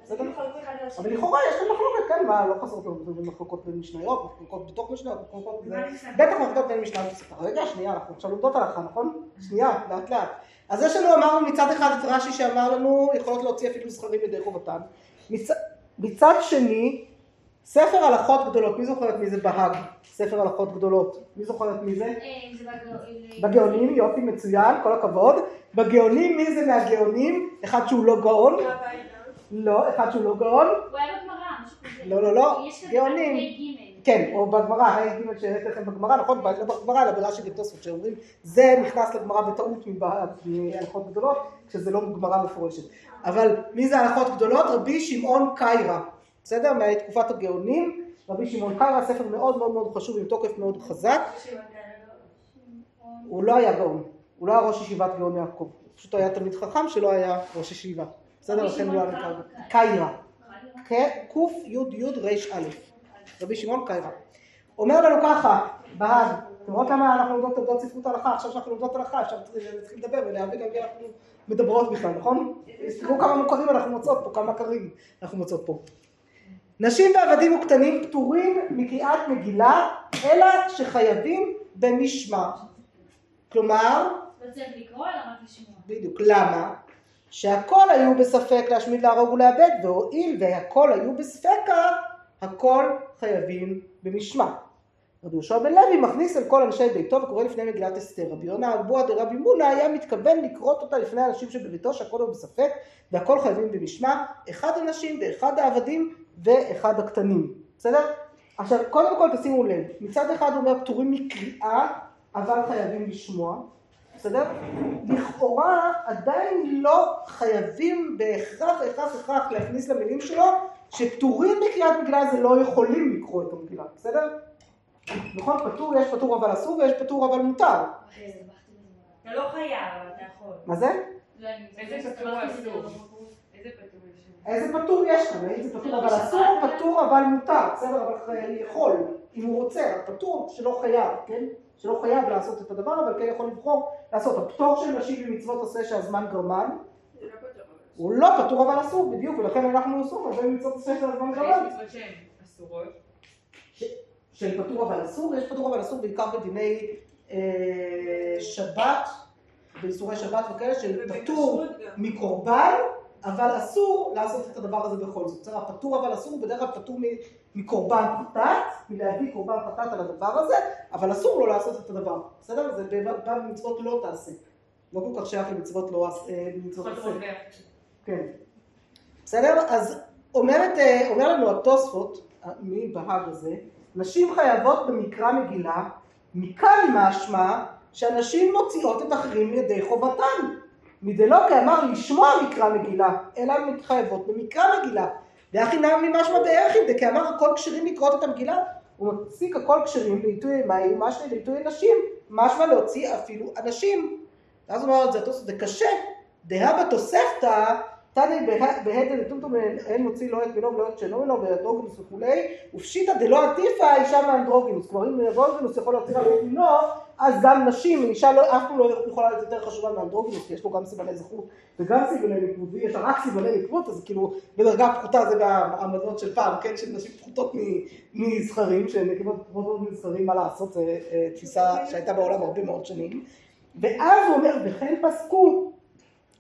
אבל לכאורה יש כאן מחלוקת, כן, מה, לא חסרות לנו מחלוקות בין משניות, מחלוקות בתוך משניות, מחלוקות. מה נכנס? בטח מחלוקות בין לתוספתא. רגע, שנייה, אנחנו עכשיו לומדות הלכה, נכון? שנייה, לאט לאט. אז יש לנו, אמרנו מצד אחד את רש"י שאמר לנו, יכולות להוציא אפילו זכרים ידי חובתן. מצ... מצד שני, ספר הלכות גדולות, מי זוכרת מי זה בהאג? ספר הלכות גדולות. מי זוכרת מי זה? אה, בגאונים. יופי, מצוין, כל הכבוד. בגאונים, מי זה מהגאונים? אחד שהוא לא גאון? לא, אחד שהוא לא גאון. הוא היה בגמרא, משהו כזה. לא, לא, לא, גאונים. ג'. כן, או בגמרא, ה' שהראיתי לכם בגמרא, נכון? לא בגמרא, אלא ברש"י ותוספות, שאומרים, זה נכנס לגמרא בטעות מהלכות גדולות, כשזה לא גמרא מפורשת. אבל מי זה הלכות גדולות? רבי שמעון קיירה, בסדר? מתקופת הגאונים, רבי שמעון קיירה, ספר מאוד מאוד מאוד חשוב, עם תוקף מאוד חזק. הוא לא היה גאון, הוא לא היה ראש ישיבת גאון יעקב, הוא פשוט היה תלמיד חכם שלא היה ראש ישיבה. בסדר? לכן הוא היה. קיירה. קי"י ר"א. רבי שמעון קיירה. אומר לנו ככה, בהאג, אתם רואות למה אנחנו לומדות תולדות ספרות הלכה, עכשיו שאנחנו לומדות הלכה, אפשר להתחיל לדבר ולהבין על מי אנחנו מדברות בכלל, נכון? תראו כמה מוכרים אנחנו מוצאות פה, כמה קרים אנחנו מוצאות פה. נשים ועבדים וקטנים פטורים מקריאת מגילה, אלא שחייבים במשמע. כלומר, לא צריך לקרוא, אלא רק לשמוע. בדיוק, למה? שהכל היו בספק להשמיד, להרוג ולאבד, והואיל והכל היו בספקה, הכל חייבים במשמע. רבי יהושע בן לוי מכניס אל כל אנשי ביתו וקורא לפני מגילת אסתר. רבי יונה אבוה דרבי מונה היה מתכוון לקרות אותה לפני האנשים שבביתו שהכל הוא בספק והכל חייבים במשמע, אחד הנשים ואחד העבדים ואחד הקטנים. בסדר? עכשיו קודם כל תשימו לב, מצד אחד הוא אומר פטורים מקריאה אבל חייבים לשמוע, בסדר? לכאורה עדיין לא חייבים בהכרח, הכרח, הכרח להכניס למילים שלו שפטורים מקריאת מגילה זה לא יכולים לקרוא את המגילה, בסדר? נכון? פטור, יש פטור אבל אסור ויש פטור אבל מותר. אתה לא חייב, אבל אתה יכול. מה זה? לא, איזה פטור. איזה פטור יש? איזה כאן? האם זה פטור אבל אסור, פטור אבל מותר, בסדר? אבל יכול, אם הוא רוצה, הפטור שלא חייב, כן? שלא חייב לעשות את הדבר, אבל כן יכול לבחור לעשות. הפטור של נשים במצוות עושה שהזמן גרמן. הוא לא פטור אבל אסור, בדיוק, ולכן אנחנו עושים הרבה מצוות עושה שהזמן גרמן. יש מצוות שהן אסורות. של פטור אבל אסור, יש פטור אבל אסור בעיקר בדיני אה, שבת, באיסורי שבת וכאלה, של פטור. מקורבן, אבל אסור לעשות את הדבר הזה בכל זאת. בסדר, הפטור אבל אסור, בדרך כלל פטור מקורבן חטאת, מלהביא קורבן חטאת על הדבר הזה, אבל אסור לו לעשות את הדבר. בסדר? זה בא במצוות לא תעשה. לא כל כך שייך למצוות לא אה, עשה. כן. בסדר? אז אומרת, אה, אומר לנו התוספות, אה, מבהג הזה, נשים חייבות במקרא מגילה, מכאן משמע שהנשים מוציאות את אחרים מידי חובתן. מדלא כאמר לשמוע מקרא מגילה, אלא מתחייבות במקרא מגילה. והכי נמי משמע בערכי, דכאמר הכל כשרים לקרות את המגילה, הוא מפסיק הכל כשרים לעיתוי מים, משמע לעיתוי נשים, משמע להוציא אפילו אנשים. ואז הוא אומר את זה, זה קשה, דהה בתוספתא, תני בהדל לטומטום אין מוציא לא את מינו ולא את שאינו מינו ואנדרוגינוס וכולי, ופשיטא דלא עטיפה אישה מאנדרוגינוס, כלומר אם אנדרוגינוס יכול להוציא רק את מינו, אז גם נשים, אישה לא, אף פעם לא יכולה להיות יותר חשובה מאנדרוגינוס, כי יש לו גם סימני זכות וגם סימני נקבות, ויש לה רק סימני נקבות, אז כאילו בדרגה פחותה זה במעמדות של פעם, כן, של נשים פחותות מזכרים, שנקבות פחותות מזכרים, מה לעשות, זו אה, תפיסה שהייתה בעולם הרבה מאוד שנים, ואז הוא אומר, וכן פסקו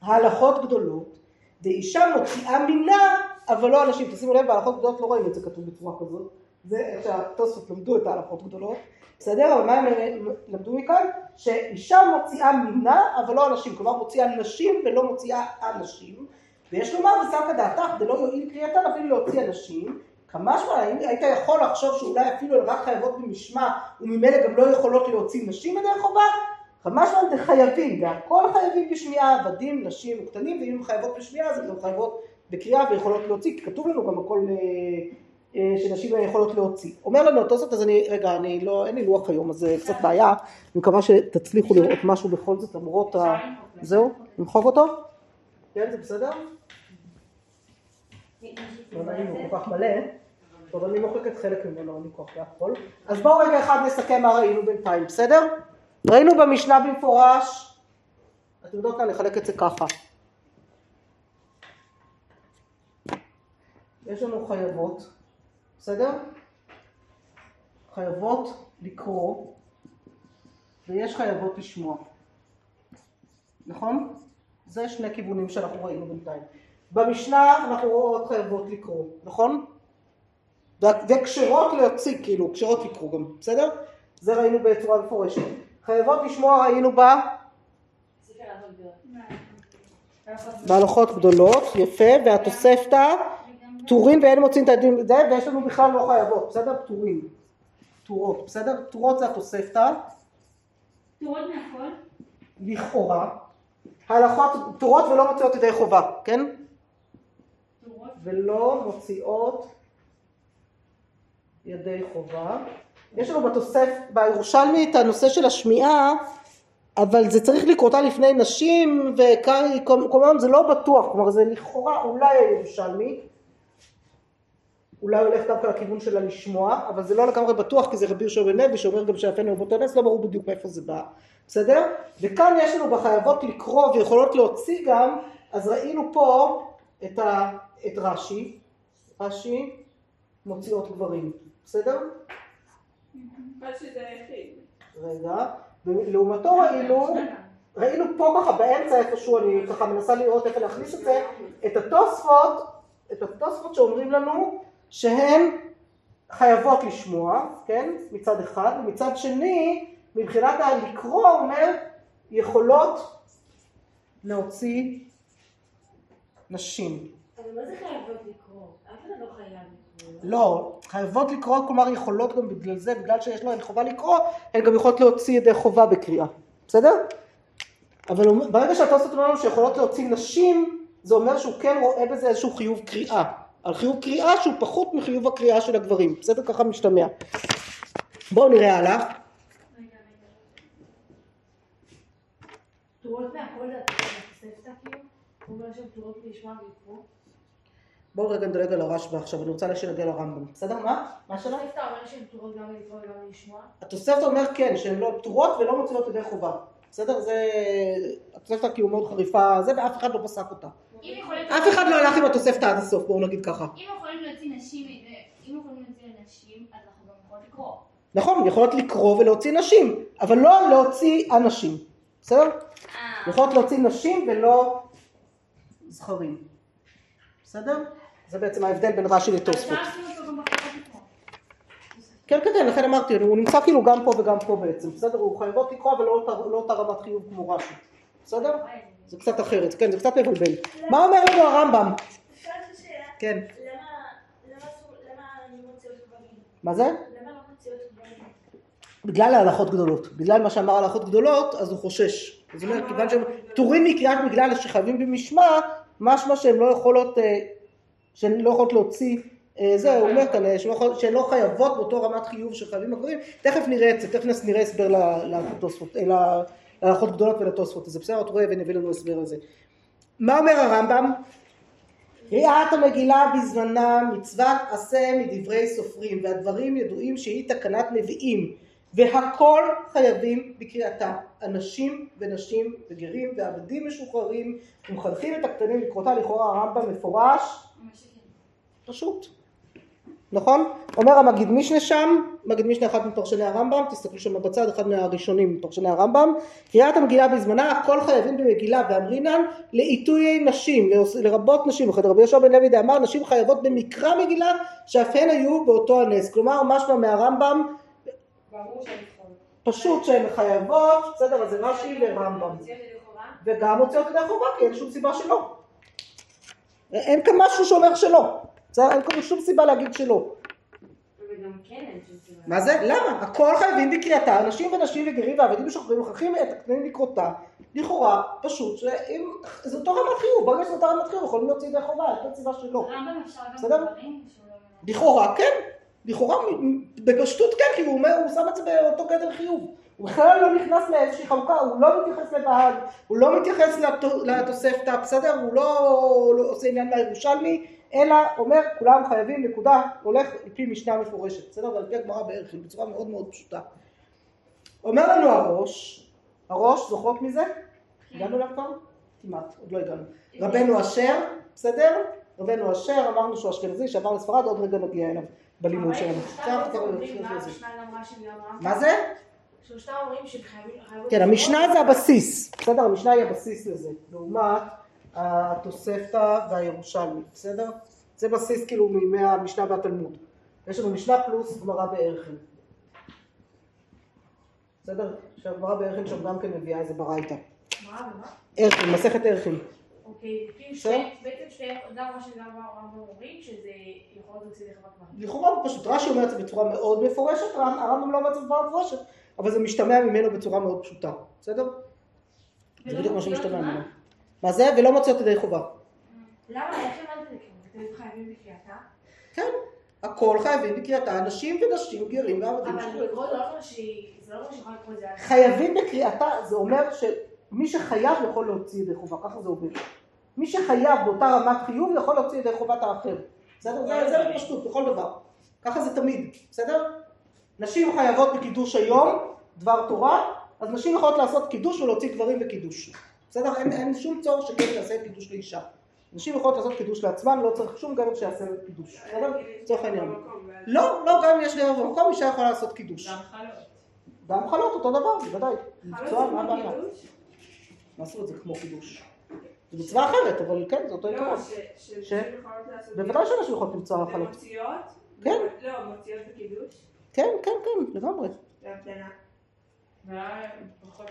הלכות גדולות, דאישה מוציאה מינה, אבל לא אנשים. תשימו לב, בהלכות גדולות לא רואים את זה כתוב בצורה כזאת. זה איך שהתוספות למדו את ההלכות גדולות. בסדר? אבל מה הם למדו מכאן? שאישה מוציאה מינה, אבל לא אנשים. כלומר, מוציאה נשים ולא מוציאה אנשים. ויש לומר, וסמכא דעתך, דלא יועיל קריאתן אפילו להוציא אנשים. כמשמע, האם היית יכול לחשוב שאולי אפילו הן רק חייבות במשמע, וממילא גם לא יכולות להוציא נשים ידי חובה? כמשמע זה חייבים, והכל חייבים בשמיעה, עבדים, נשים וקטנים, ואם הן חייבות בשמיעה אז הן גם חייבות בקריאה ויכולות להוציא, כי כתוב לנו גם הכל אה, אה, שנשים יכולות להוציא. אומר לנו התוספות, אז אני, רגע, אני לא, אין לי לוח היום, אז זה קצת בעיה, אני מקווה שתצליחו לראות משהו בכל זאת למרות ה... זהו? נמחוק אותו? כן, זה בסדר? לא נעים, הוא כל כך מלא. טוב, אני מוחקת חלק ממנו, לי כוח להכל. אז בואו רגע אחד נסכם מה ראינו בינתיים, בסדר? ראינו במשנה במפורש, אתם יודעות מה, נחלק את זה ככה. יש לנו חייבות, בסדר? חייבות לקרוא, ויש חייבות לשמוע. נכון? זה שני כיוונים שאנחנו ראינו בינתיים. במשנה אנחנו רואות חייבות לקרוא, נכון? וכשרות להוציא, כאילו, כשרות לקרוא גם, בסדר? זה ראינו בצורה מפורשת. חייבות לשמוע ראינו בה הלכות. בהלכות גדולות, יפה, והתוספתא, פטורים ואין מוצאים את הדין, זה, ויש לנו בכלל לא חייבות, בסדר? פטורים. פטורות, בסדר? פטורות זה התוספתא, תורות מהכל? לכאורה. ההלכות פטורות ולא מוציאות ידי חובה, כן? תורות. ולא מוציאות ידי חובה. יש לנו בתוסף, בירושלמי את הנושא של השמיעה, אבל זה צריך לקרותה לפני נשים, וכמובן זה לא בטוח, כלומר זה לכאורה אולי הירושלמי, אולי הולך דווקא לכיוון שלה לשמוע, אבל זה לא לגמרי בטוח, כי זה רבי יהושע בן שאומר גם שאפנו הוא באותו נס, לא ברור בדיוק מאיפה זה בא, בסדר? וכאן יש לנו בחייבות לקרוא ויכולות להוציא גם, אז ראינו פה את, ה, את רש"י, רש"י מוציאות גברים, בסדר? היחיד. רגע, ולעומתו ראינו, ראינו פה ככה באמצע איפשהו, אני ככה מנסה לראות איפה להכניס את זה, את התוספות, את התוספות שאומרים לנו שהן חייבות לשמוע, כן, מצד אחד, ומצד שני, מבחינת הלקרוא, אומר, יכולות להוציא נשים. אבל מה זה חייבות לקרוא? אף אחד לא חייב לקרוא. לא, חייבות לקרוא, כלומר יכולות גם בגלל זה, בגלל שיש להן חובה לקרוא, הן גם יכולות להוציא ידי חובה בקריאה, בסדר? אבל ברגע שהתוספות אומר לנו שיכולות להוציא נשים, זה אומר שהוא כן רואה בזה איזשהו חיוב קריאה. על חיוב קריאה שהוא פחות מחיוב הקריאה של הגברים, בסדר? ככה משתמע. בואו נראה הלאה. תורות מהכל זה התוספתא כאילו? הוא אומר שהן תורות לשמוע ולקרוא? בואו רגע נדלג על הרשב"א עכשיו, אני רוצה שנגיע לרמב"ם, בסדר? מה? מה שלך? התוספתא אומר שהן תורות גם לקרוא וגם לשמוע? התוספתא אומר כן, שהן לא פטורות ולא מוציאות ידי חובה. בסדר? זה... התוספתא כאילו מאוד חריפה, זה, ואף אחד לא פסק אותה. אף אחד לא הלך עם התוספתא עד הסוף, בואו נגיד ככה. אם יכולים להוציא נשים, אם יכולים להוציא נשים, אז אנחנו גם יכולים לקרוא. נכון, יכולות לקרוא ולהוציא נשים, אבל לא להוציא אנשים, בסדר? אה. יכולות להוציא נשים ולא זכרים, בסדר? זה בעצם ההבדל בין רש"י לתוספות. כן, כן, כן, לכן אמרתי, הוא נמצא כאילו גם פה וגם פה בעצם, בסדר? הוא חייבות לקרוא, אבל לא אותה- רמת חיוב כמו רש"י, בסדר? זה קצת אחרת, כן, זה קצת מבלבל. מה אומר לנו הרמב"ם? כן? מה זה? לא? בגלל ההלכות גדולות, בגלל מה שאמר הלכות גדולות, אז הוא חושש. אז הוא אומר, כיוון שהם פטורים מקריאת בגלל שחייבים במשמע, משמע שהם לא יכולות, אה, שהן לא יכולות להוציא, אה, זה, הוא אומר כאן, אה, שהן לא שהן לא חייבות באותו רמת חיוב שחייבים הגברים, תכף נראה את זה, תכף נראה הסבר אה, להלכות גדולות ולתוספות, זה בסדר, את רואה ונביא לנו הסבר לזה. מה אומר הרמב"ם? קריאת המגילה בזמנה מצוות עשה מדברי סופרים והדברים ידועים שהיא תקנת נביאים והכל חייבים בקריאתה אנשים ונשים וגרים ועבדים משוחררים ומחנכים את הקטנים לקרותה לכאורה הרמב"ם מפורש. פשוט נכון? אומר המגיד משנה שם, מגיד משנה אחד מפרשני הרמב"ם, תסתכלו שם בצד, אחד מהראשונים מפרשני הרמב"ם, קריאת המגילה בזמנה, הכל חייבים במגילה ואמרינן לעיתויי נשים, לרבות נשים, וכן רבי יהושע בן לוי דאמר, נשים חייבות במקרא מגילה, שאף הן היו באותו הנס, כלומר משמע מהרמב"ם. פשוט שהן חייבות, בסדר, אז זה רש"י ורמב"ם? וגם מוציאות ידי חובה, כי אין שום סיבה שלא. אין כאן משהו שאומר שלא, בסדר? אין כאן שום סיבה להגיד שלא. כן. מה זה? למה? הכל חייבים בקריאתה, אנשים ונשים וגרים ועבדים משוחררים מוכרחים את הקטנים לקרותה, לכאורה, פשוט, שאם, זה אותו רמת חיוב, ברגע שזה אותו רמת חיוב, יכולים להוציא ידי חובה, אין סיבה שלא. רמב"ם אפשר גם בסדר? לא- לכאורה כן, לכאורה בפשטות כן, כי הוא שם את זה באותו גדר חיוב. הוא בכלל לא נכנס לאיזושהי חלוקה, הוא לא מתייחס לבעל, הוא לא מתייחס לתו- לתוספתא, בסדר? הוא לא, לא עושה עניין מהירושלמי, אלא אומר, כולם חייבים, נקודה, הולך על פי משנה מפורשת, בסדר? ועל פי הגמרא בערך, בצורה מאוד מאוד פשוטה. אומר לנו הראש, הראש, זוכרות מזה? הגענו אליו כבר? כמעט, עוד לא הגענו. רבנו אשר, בסדר? רבנו אשר, אמרנו שהוא אשכנזי, שעבר לספרד, עוד רגע נגיע אליו בלימוד שלנו. מה זה? שלושתם אומרים שהן חייבים- חייבות... כן. המשנה זה הבסיס, בסדר? המשנה היא הבסיס לזה, לעומת התוספתא והירושלמי, בסדר? זה בסיס כאילו מימי המשנה והתלמוד. יש לנו משנה פלוס גמרא בערכן. בסדר? שהגמרא בערכן שם גם כן מביאה איזה ברייתא. מה ומה? ערכן, מסכת ערכן. אוקיי, בעצם שתי, גם מה שגם הרמב"ם אומרים, שזה יכול להיות להוציא לחוות כבר. לכאורה פשוט רש"י אומר את זה בצורה מאוד מפורשת, הרמ- הרמב"ם לא אומר את זה בצורה מפורשת, אבל זה משתמע ממנו בצורה מאוד פשוטה, בסדר? זה בדיוק מה שמשתמע ממנו. מה זה? ולא מוציא אותי ידי חובה. למה? איך הבנת את חייבים בקריאתה? כן, הכל חייבים בקריאתה, נשים ונשים, גרים ועבדים. אבל לא. חייבים בקריאתה, זה אומר שמי שחייב יכול להוציא ידי חובה, ככה זה עובד. מי שחייב באותה רמת חיוב יכול להוציא ידי חובת האחר. בסדר? זה, זה בפשטות, בכל דבר. ככה זה תמיד, בסדר? נשים חייבות בקידוש היום, דבר תורה, אז נשים יכולות לעשות קידוש ולהוציא גברים בקידוש. בסדר? אין, אין שום צורך שגבר יעשה קידוש לאישה. נשים יכולות לעשות קידוש לעצמן, לא צריך שום גבר שיעשה קידוש. בסדר? לצורך העניין. לא, לא, גם אם יש גבר במקום, אישה יכולה לעשות קידוש. גם חלות. גם חלות אותו דבר, בוודאי. חלות מקצוע, זה מה כמו הבעיה? קידוש? מה עשו את זה כמו קידוש? זה מצווה אחרת, אבל כן, זה אותו עיקרון. לא, ש- שנשים יכולות לעשות בוודאי שאנשים יכולים למצוא. חלות. ומוציאות? כן. לא, מוציאות בקידוש. כן, כן, כן, לגמרי. בהבדלה.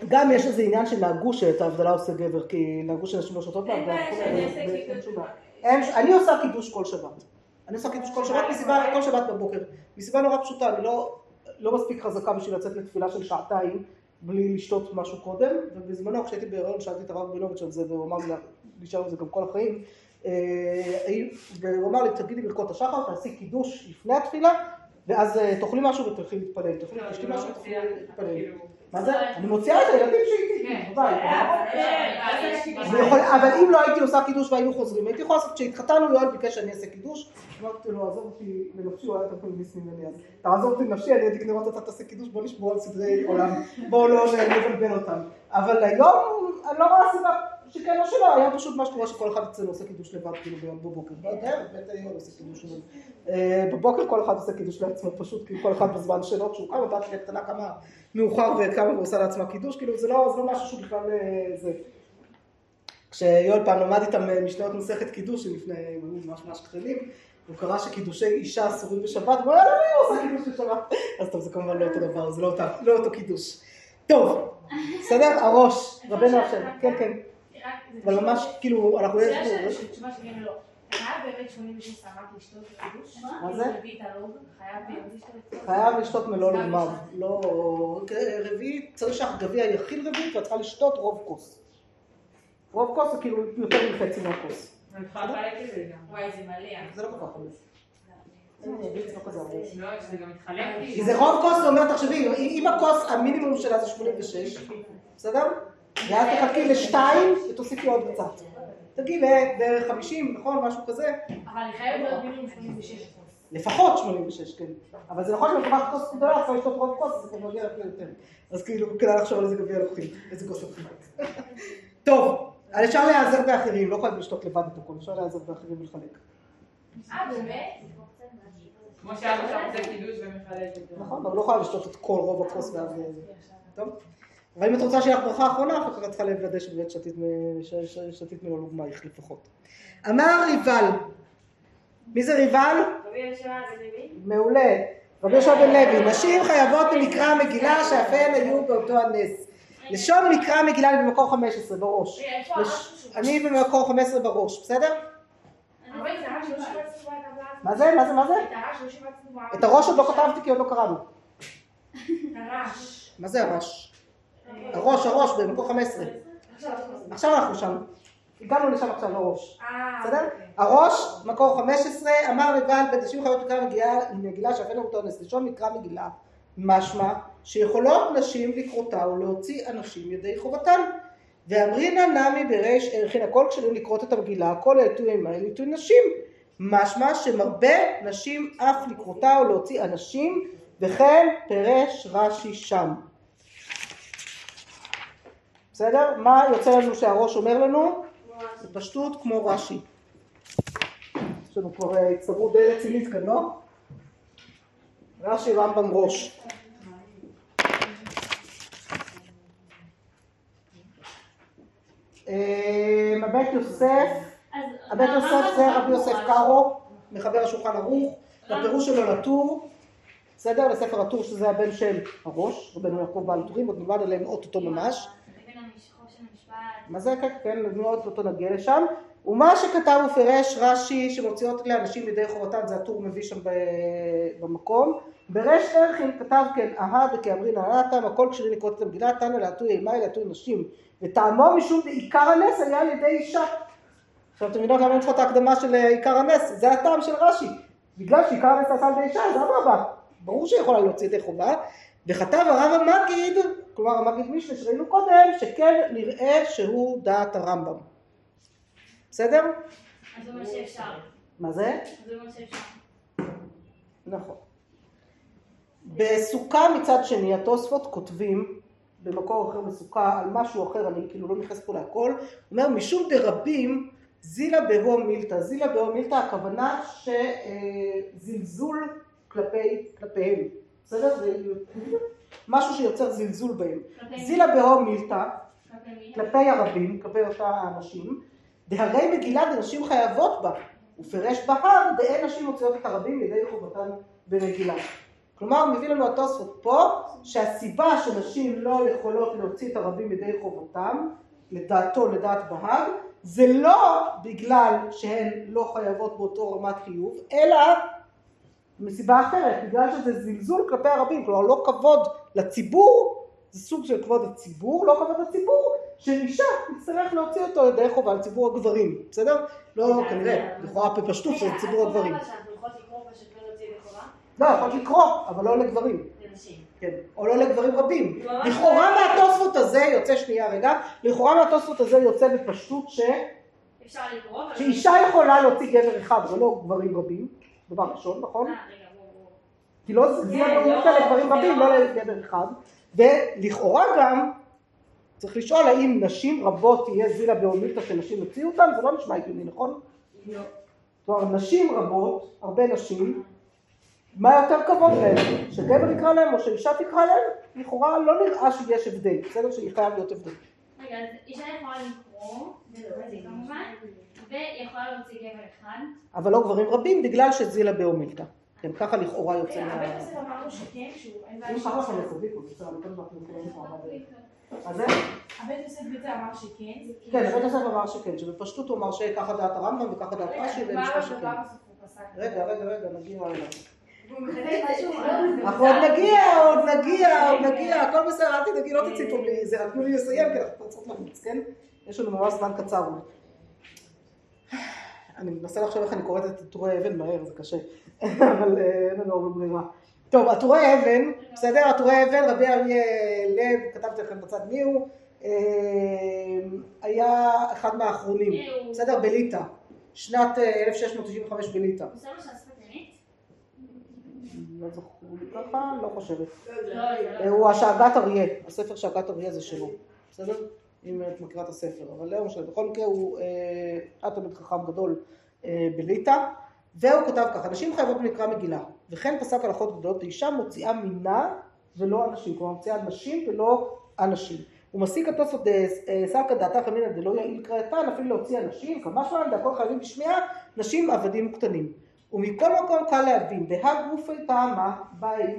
גם יש איזה עניין שנהגו שאת ההבדלה עושה גבר, כי לא אין קידוש. שום בעיה. אין- אני עושה קידוש כל שבת. אני עושה קידוש כל שבת מסיבה, כל שבת בבוקר. מסיבה נורא פשוטה, אני לא, לא מספיק חזקה בשביל לצאת לתפילה של שעתיים בלי לשתות משהו קודם, ובזמנו כשהייתי בהיריון שאלתי את הרב רבינוביץ' על זה, והוא אמר לי, נשאר עם זה גם כל החיים, אה, והוא אמר לי, תגידי ברכות השחר, תעשי קידוש לפני התפילה, ואז אה, תאכלי משהו ותלכי להתפלל. תאכלי, לא, לא משהו ותלכי מוציאה, להתפלל. מה זה? אני מוציאה את הילדים שאיתי, כן. כן, אבל אם לא הייתי עושה קידוש והיינו חוזרים, הייתי יכולה לעשות, כשהתחתנו יואל ביקש שאני אעשה קידוש, אמרתי לו, עזוב אותי לנפשי, הוא היה יותר פמיניסט ממני אז, תעזוב אותי לנפשי, אני הייתי כנראה אתה תעשה קידוש, בוא נשמור על סדרי עולם, בואו לא נבלבל אותם. אבל היום, אני לא רואה סיבה שכן או שלא, היום פשוט מה שקורה שכל אחד אצלנו עושה קידוש לבד, כאילו ביום בבוקר. בערב, בית היום עושה קידוש לבד. אה, בבוקר כל אחד עושה קידוש לעצמו, פשוט, כאילו כל אחד בזמן שלו, כשהוא קם, הבת שלי הקטנה קמה מאוחר וקמה ועושה לעצמה קידוש, כאילו זה לא זה לא משהו שהוא בכלל אה, זה. כשיואל פעם למד איתם אה, משניות מסכת קידוש, לפני, הם היו ממש ממש קטנים, הוא קרא שקידושי אישה אסורים בשבת, הוא אמר, למה היא עושה קידוש בשבת? אז טוב, זה כמובן לא אותו דבר, זה לא לא אותו קידוש. טוב, בסדר? הראש, רבנו השם, כן, כן, אבל ממש, כאילו, אנחנו... שאלה של תשובה שלי לא. חייב באמת 86 סמ"ק לשתות בקידוש? מה זה? חייב לשתות? מלוא בשבת. לא... רביעית, צריך שהגביע יכיל רביעית, ואת צריכה לשתות רוב כוס. רוב כוס זה כאילו יותר מחצי מהכוס. זה גם. וואי, זה מלא. זה לא כל כך זה לא. לא, גם מתחלק כי. זה רוב כוס, זה אומר, תחשבי, אם הכוס, המינימום שלה זה 86, בסדר? ואז תחלקי לשתיים ותוסיפי עוד קצת. תגיעי לבערך 50, נכון? משהו כזה. אבל אני חייבת להיות מינימום 86 אחוז. לפחות 86, כן. אבל זה נכון שאם לקחת כוס גדולה, צריך לשתות רוב כוס, זה כבר מגיע לך יותר. אז כאילו, כדאי לחשוב על איזה גביע לוקחים, איזה כוס לוקחים. טוב, אבל אפשר להיעזר באחרים, לא חייבים לשתות לבד את הכל, אפשר להיעזר באחרים ולחלק. אה, באמת? כמו שאבא שלך עושה קידוש ומחלק את זה. נכון, אבל לא חייב לשתות את כל רוב הכוס ואז... טוב. אבל אם את רוצה שיהיה לך ברכה אחרונה, אחר כך את צריכה לוודא שבאמת שתית ממנו לוגמייך לפחות. אמר ריבל, מי זה ריבל? רבי יהושע בן לוי? מעולה. רבי יהושע בן לוי, נשים חייבות במקרא המגילה שאף הן היו באותו הנס. לשון מקרא המגילה אני במקור 15 בראש. אני במקור 15 בראש, בסדר? מה זה? מה זה? מה זה? את הראש עוד לא כתבתי כי עוד לא קראנו. את הרעש. מה זה הראש? הראש, הראש, במקור 15. עכשיו, עכשיו אנחנו שם. הגענו לשם עכשיו לראש. אה, בסדר? אוקיי. הראש, מקור 15, אמר לבעל בית נשים חייבות מקרא מגילה, אין לנו אונס, לשון מקרא מגילה, משמע שיכולות נשים לקרותה ולהוציא אנשים ידי חובתן. ואמרינא נמי בריש ערכין, הכל כשרים לקרות את המגילה, הכל העיתויים האלה עיתוי נשים. משמע שמרבה נשים אף לקרותה ולהוציא אנשים, וכן פירש רש"י שם. בסדר? מה יוצא לנו שהראש אומר לנו? בפשטות כמו רש"י. יש לנו כבר אה, הצטברות די רצינית כאן, לא? רש"י רמב"ם ראש. אה, הבית יוסף, הבית יוסף זה רבי יוסף קארו, מחבר השולחן ערוך, בפירוש שלו לטור, בסדר? לספר הטור שזה הבן של הראש, רבנו יעקב בעל טורים, עוד נלמד עליהם אוטוטו ממש. זה כן, עוד אותו נגיע לשם. ומה שכתב ופירש רש"י שמוציאות לאנשים ידי חובתן, זה הטור מביא שם במקום. בריש ערכין כתב כן, אהה וכאמרין הנתם, הכל כשרים לקרוא את המגילה, תנא להטוי אימי להטוי נשים. וטעמו משום בעיקר הנס היה על ידי אישה. עכשיו אתם מבינות למה אני צריכה את ההקדמה של אה, עיקר הנס, זה הטעם של רש"י. בגלל שעיקר הנס נעשה על ידי אישה, אז אדרבה, ברור שיכולה להוציא ידי חובה. וכתב הרב המגיד, כלומר המגיד משנה שראינו קודם, שכן נראה שהוא דעת הרמב"ם. בסדר? אז זה אומר שאפשר. מה זה? אז זה אומר שאפשר. נכון. בסוכה מצד שני, התוספות כותבים במקור אחר בסוכה על משהו אחר, אני כאילו לא נכנס פה להכל, אומר משום דרבים זילה בהו מילתא, זילה בהו מילתא הכוונה שזלזול כלפי, כלפיהם, בסדר? משהו שיוצר זלזול בהם. זילה בהו מילתא כלפי מי? כלפי אותה האנשים, דהרי מגילה דנשים חייבות בה, ופירש בהר דאין נשים מוציאות את הרבים לידי חובתן במגילה. כלומר, הוא מביא לנו התוספות פה, שהסיבה שנשים לא יכולות להוציא את הרבים לידי חובתם, לדעתו, לדעת בהר, זה לא בגלל שהן לא חייבות באותו רמת חיוב, אלא מסיבה אחרת, בגלל שזה זלזול כלפי הרבים, כלומר לא כבוד לציבור, זה סוג של כבוד הציבור, לא כבוד הציבור, שאישה תצטרך להוציא אותו לידי חובה על ציבור הגברים, בסדר? לא כנראה, לכאורה בפשטות של ציבור הגברים. לא? לא, יכולת לקרוא, אבל לא לגברים. כן, או לא לגברים רבים. לכאורה לא. מהתוספות הזה יוצא, שנייה רגע, לכאורה מהתוספות הזה יוצא בפשטות ש... אפשר לקרוא, אבל... שאישה יכולה להוציא גבר אחד ולא גברים רבים, דבר ראשון, נכון? אה, רגע, בואו, בואו. כי לא, זה כן, לא לא, לגברים זה רבים, לא- לא לגבר אחד. ולכאורה גם, צריך לשאול האם נשים רבות תהיה זילה באומילתא שנשים הוציאו אותן, זה לא נשמע הגיוני, נכון? לא. כלומר, נשים רבות, הרבה נשים, מה יותר כבוד להן? שגבר יקרא להם או שאישה תקרא להם? לכאורה לא נראה שיש הבדל, בסדר? שחייב להיות הבדל. רגע, אז אישה יכולה לקרוא, כמובן, ויכולה להוציא גבר אחד. אבל לא גברים רבים בגלל שזילה באומילתא. כן, ככה לכאורה יוצא כן, מה... הבית יוסף אמרנו שכן, שהוא אם ככה לכם בסדר, פה הרבה. אז זה? הבית יוסף בעצם אמר שכן. כן, הבית יוסף אמר שכן, שבפשטות הוא אמר שככה דעת הרמב"ם וככה דעת רש"י מה שכן. הוא? רגע, רגע, רגע, נגיע אליו. משהו, אנחנו עוד נגיע, עוד נגיע, עוד נגיע, הכל בסדר, אל תדאגי, לא תציפו לי, זה רק תנו לי לסיים, כי אנחנו צריכים לרוץ, כן? יש לנו ממש זמן קצר. אני מנסה לחשוב איך אני קוראת את עטורי אבן מהר, זה קשה, אבל אה, אין לנו הרבה ברירה. טוב, עטורי אבן, בסדר? עטורי אבן, רבי אריה לב, כתבתי לכם בצד מי הוא, אה, היה אחד מהאחרונים, בסדר? בליטא, שנת אה, 1695 בליטא. הוא עושה לו שהשפת אמת? לא זכור לי ככה, לא חושבת. לא, זה לא. אה, הוא השאגת אריה, הספר שאגת אריה זה שלו, בסדר? אם את מכירה את הספר, אבל לא משנה, בכל מקרה הוא אה, היה תלמיד חכם גדול אה, בליטא, והוא כתב ככה, נשים חייבות במקרא מגילה, וכן פסק הלכות גדולות, אישה מוציאה מינה ולא אנשים, כלומר מוציאה נשים ולא אנשים. הוא מסיק התוספות סלקא דעתך אמינא דלא יעיל קראתן, אפילו להוציא אנשים, כמה שמען דהכל חייבים בשמיעה, נשים עבדים וקטנים. ומכל מקום קל להבין, דהה גופי טעמה,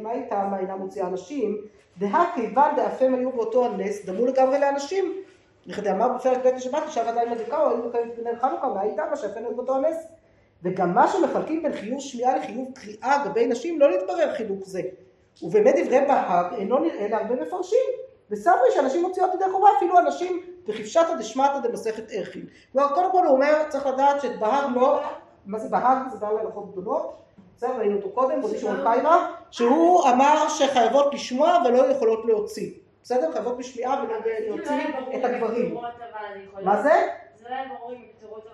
מהי טעמה אינה מוציאה אנשים, דהה כיוון דאפם היו באותו הנס, דמו לגמרי לאנשים. וכדי אמר בפרק בית השבת, אישה ועדיין מדליקה, או היו מקיימים בנר חנוכה, מהי טעמה שאפם היו באותו הנס. וגם מה שמחלקים בין חיוב שמיעה לחיוב קריאה לגבי נשים, לא להתברר חילוק זה. ובאמת דברי בהג אינו נראה להרבה מפרשים. וסברי שאנשים מוציאות ידי חובה, אפילו אנשים בכבשתא דשמטא דמסכת ערכין. כלומר, קודם כל הוא אומר, צריך לדעת שאת בהג לא, מה זה בהג? זה בעל הלכות גדולות. בסדר, ראינו אותו קודם, בודי שמעון קיימה, שהוא אמר שחייבות לשמוע ולא יכולות להוציא. בסדר? חייבות בשמיעה ולא להוציא את הגברים. מה זה? זה לא היה ברור אם פטורות.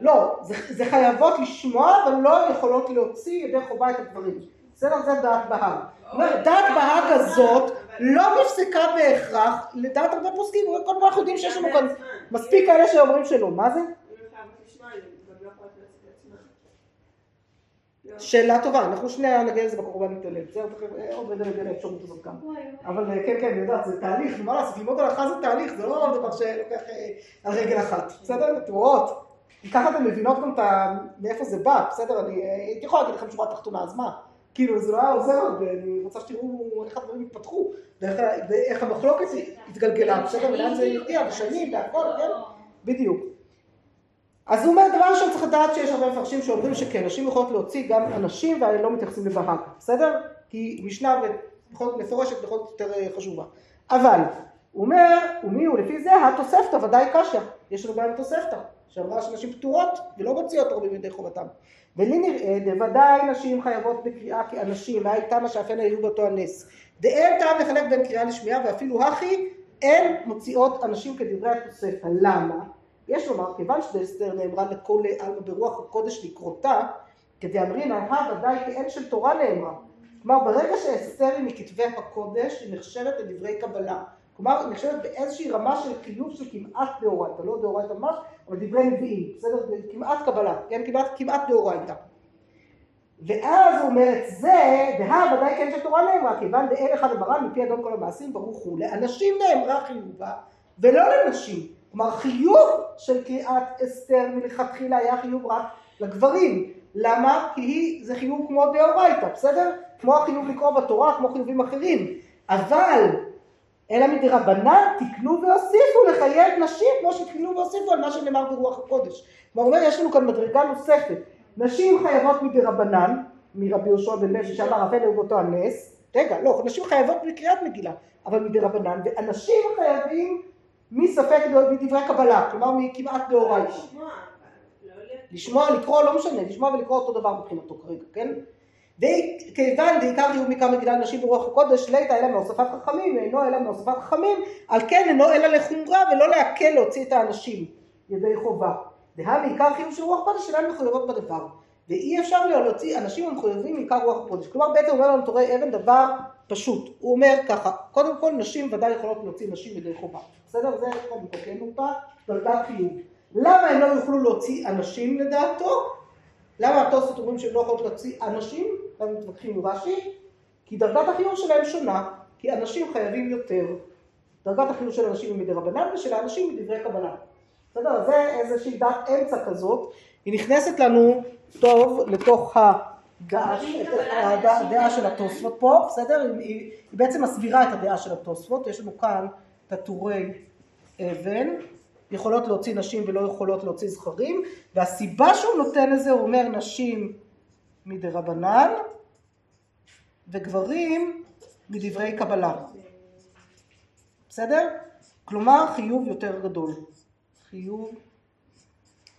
לא, זה, זה חייבות לשמוע אבל לא יכולות להוציא ידי חובה את הגברים. בסדר? זה דעת בהג. אומר, דעת בהג הזאת לא נפסקה בהכרח לדעת הרבה פוסקים, כל אנחנו יודעים שיש לנו כאן מספיק כאלה שאומרים שלא. מה זה? לא. לא. שאלה טובה, אנחנו שנייה נגיע לזה בקורבן נתעלם, בסדר? תכף, עוד רגע נגיע לאפשרות הזאת גם. אבל אה, כן, כן, אני יודעת, זה תהליך, מה לעשות, ללמוד הלכה זה תהליך, זה לא דבר שלוקח אה, על רגל אחת, בסדר? אתם רואות? כי ככה אתן מבינות גם את ה... מאיפה זה בא, בסדר? אני הייתי יכולה להגיד לכם שורה תחתונה, אז מה? כאילו זה לא היה עוזר הרבה, אני רוצה שתראו איך הדברים התפתחו, ואיך המחלוקת התגלגלה, בסדר? ולאן זה הגיע, בשנים, והכל, כן? בדיוק. אז הוא אומר, דבר ראשון צריך לדעת שיש הרבה מפרשים שאומרים שכן, נשים יכולות להוציא גם אנשים ולא מתייחסים לבהג, בסדר? כי משנה מפורשת זאת יותר אה, חשובה. אבל, הוא אומר, ומי הוא? לפי זה התוספתא ודאי קשיא. יש לנו בעיה עם תוספתא, שאמרה שנשים פטורות ולא מוציאות הרבה מידי חובתם. ולי נראה, דוודאי נשים חייבות בקריאה כאנשים, והי תמה שאף הן היו באותו הנס. דאין טעם לחלק בין קריאה לשמיעה, ואפילו הכי אין מוציאות אנשים כדברי התוספתא. למה? יש לומר, כיוון שדאסתר נאמרה לכל עלמא ברוח הקודש לקרותה, כדאמרינא, הא ודאי כאין של תורה נאמרה. כלומר, ברגע שאסתר היא מכתבי הקודש, היא נחשבת לדברי קבלה. כלומר, היא נחשבת באיזושהי רמה של חיוב של כמעט דאורייתא, לא דאורייתא ממש, אבל דברי נביאים, בסדר? כמעט קבלה, כן? כמעט, כמעט דאורייתא. ואז הוא אומר את זה, דהה ודאי כן שתורה נאמרה, כיוון דאל אחד המרן מפי אדון כל המעשים, ברוך הוא. לאנשים נאמרה חיובה, ולא לנשים. כלומר, חיוב של קריאת אסתר מלכתחילה היה חיוב רק לגברים. למה? כי היא, זה חיוב כמו דאורייתא, בסדר? כמו החיוב לקרוא בתורה, כמו חיובים אחרים. אבל, אלא מדרבנן תקנו והוסיפו לחייב נשים כמו שתקנו והוסיפו על מה שנאמר ברוח הקודש. כלומר, הוא אומר, יש לנו כאן מדרגה נוספת. נשים חייבות מדרבנן, מרבי יהושע בן לוי שאמר רבנו היו באותו הנס, רגע, לא, נשים חייבות בקריאת מגילה, אבל מדרבנן, ואנשים חייבים מספק מדברי קבלה, כלומר מכמעט דאורייתא. לא לשמוע, לקרוא, לא משנה, לשמוע ולקרוא אותו דבר מבחינתו כרגע, כן? די, כיוון דעיקר חיוב מכמה מגילה לנשים ברוח הקודש, ליתא אלא מהוספת חכמים, אינו אלא מהוספת חכמים, על כן אינו אלא לחומרה ולא להקל להוציא את האנשים ידי חובה. דהה מעיקר חיוב של רוח קודש שאינן מחויבות בדבר. ואי אפשר להוציא אנשים המחויבים מעיקר רוח הקודש. כלומר בעצם אומר לנו תורי אבן דבר פשוט. הוא אומר ככה, קודם כל נשים ודאי יכולות להוציא נשים ידי חובה. בסדר? זה כבר מתקן אותה, דרגת חיוב. למה הם לא יוכלו להוציא אנשים לדעתו? למה התוספות אומרים שהם לא יכולות להוציא אנשים? למה מתווכחים עם רש"י? כי דרגת החיוב שלהם שונה, כי אנשים חייבים יותר. דרגת החיוב של אנשים היא מדרבנן ושל האנשים היא מדברי קבלה. בסדר? זה איזושהי דעת אמצע כזאת, היא נכנסת לנו טוב לתוך הדעה, של התוספות פה, בסדר? היא בעצם מסבירה את הדעה של התוספות, יש לנו כאן את הטורי אבן, יכולות להוציא נשים ולא יכולות להוציא זכרים, והסיבה שהוא נותן לזה, הוא אומר נשים מדרבנן וגברים מדברי קבלה. בסדר? כלומר חיוב יותר גדול. חיוב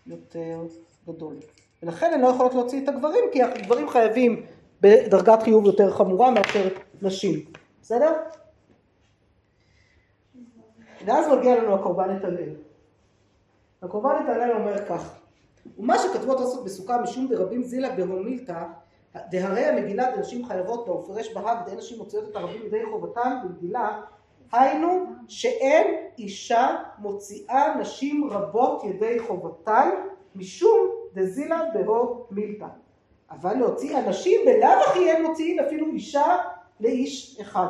יותר גדול. ולכן הן לא יכולות להוציא את הגברים, כי הגברים חייבים בדרגת חיוב יותר חמורה מאשר נשים. בסדר? ואז מגיע לנו הקורבן הלל. הקורבן הלל אומר כך, ומה שכתבו התוספות בסוכה משום דרבים זילה בהומילתא, דהרי המגילה דנשים חייבות בה ופרש בהג דהן נשים מוציאות את הרבים ידי חובתם במגילה, היינו שאין אישה מוציאה נשים רבות ידי חובתן משום דזילה בהו מילתא. אבל להוציא אנשים בלאו הכי אין מוציאים אפילו אישה לאיש אחד.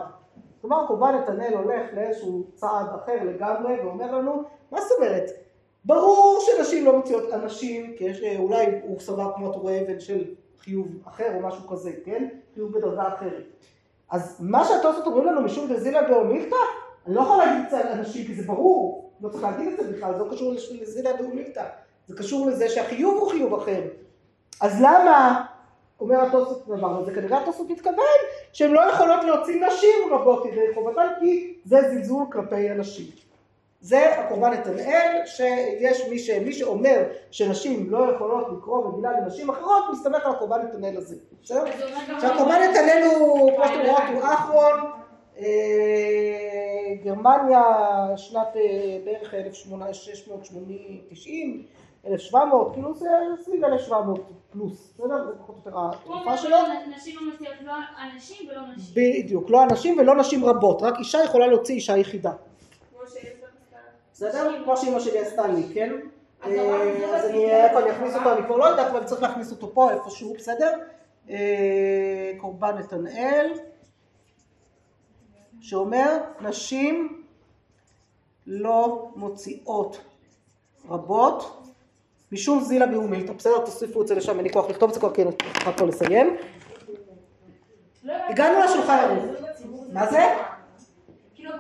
כלומר קורבן נתנאל הולך לאיזשהו צעד אחר לגמרי ואומר לנו, מה זאת אומרת? ברור שנשים לא מוציאות אנשים, כי יש אולי הוא סבר כמו טורי אבן של חיוב אחר או משהו כזה, כן? חיוב בדרגה אחרת. אז מה שהתוספות אומרים לנו משום דזילה באומילתא, אני לא יכולה להגיד את זה על אנשים כי זה ברור, לא צריך להגיד את זה בכלל, זה לא קשור לזילה באומילתא, זה קשור לזה שהחיוב הוא חיוב אחר. אז למה אומר התוספות דבר הזה? כנראה התוספות מתכוון שהן לא יכולות להוציא נשים רבות ידי חובתן כי זה זלזול כלפי הנשים. זה הקורבן נתנאל, שיש מי, ש... מי שאומר שנשים לא יכולות לקרוא מגילה לנשים אחרות, מסתמך על הקורבן נתנאל הזה. בסדר? עכשיו הקורבן נתנאל הוא, כמו שאתם רואות, הוא אחרון, אה, גרמניה, שנת אה, בערך 1680-90, 1700, כאילו זה סביב 1700 פלוס, בסדר? זה פחות או יותר התקופה שלו. נשים לא לא אנשים ולא נשים. בדיוק, לא אנשים ולא נשים רבות, רק אישה יכולה להוציא אישה יחידה. בסדר? כמו שאימא שלי עשתה לי, כן? אז אה, לא אני. איפה אני אכניס אותו, אני כבר לא יודעת, אבל צריך להכניס אותו פה איפשהו, בסדר? אה, קורבן נתנאל, שאומר, נשים לא מוציאות רבות, משום זילה באומילתא, בסדר? תוסיפו את זה לשם, אין לי כוח לכתוב את זה כבר, כי אני צריכה פה לסיים. הגענו לשולחן ערוך. מה זה?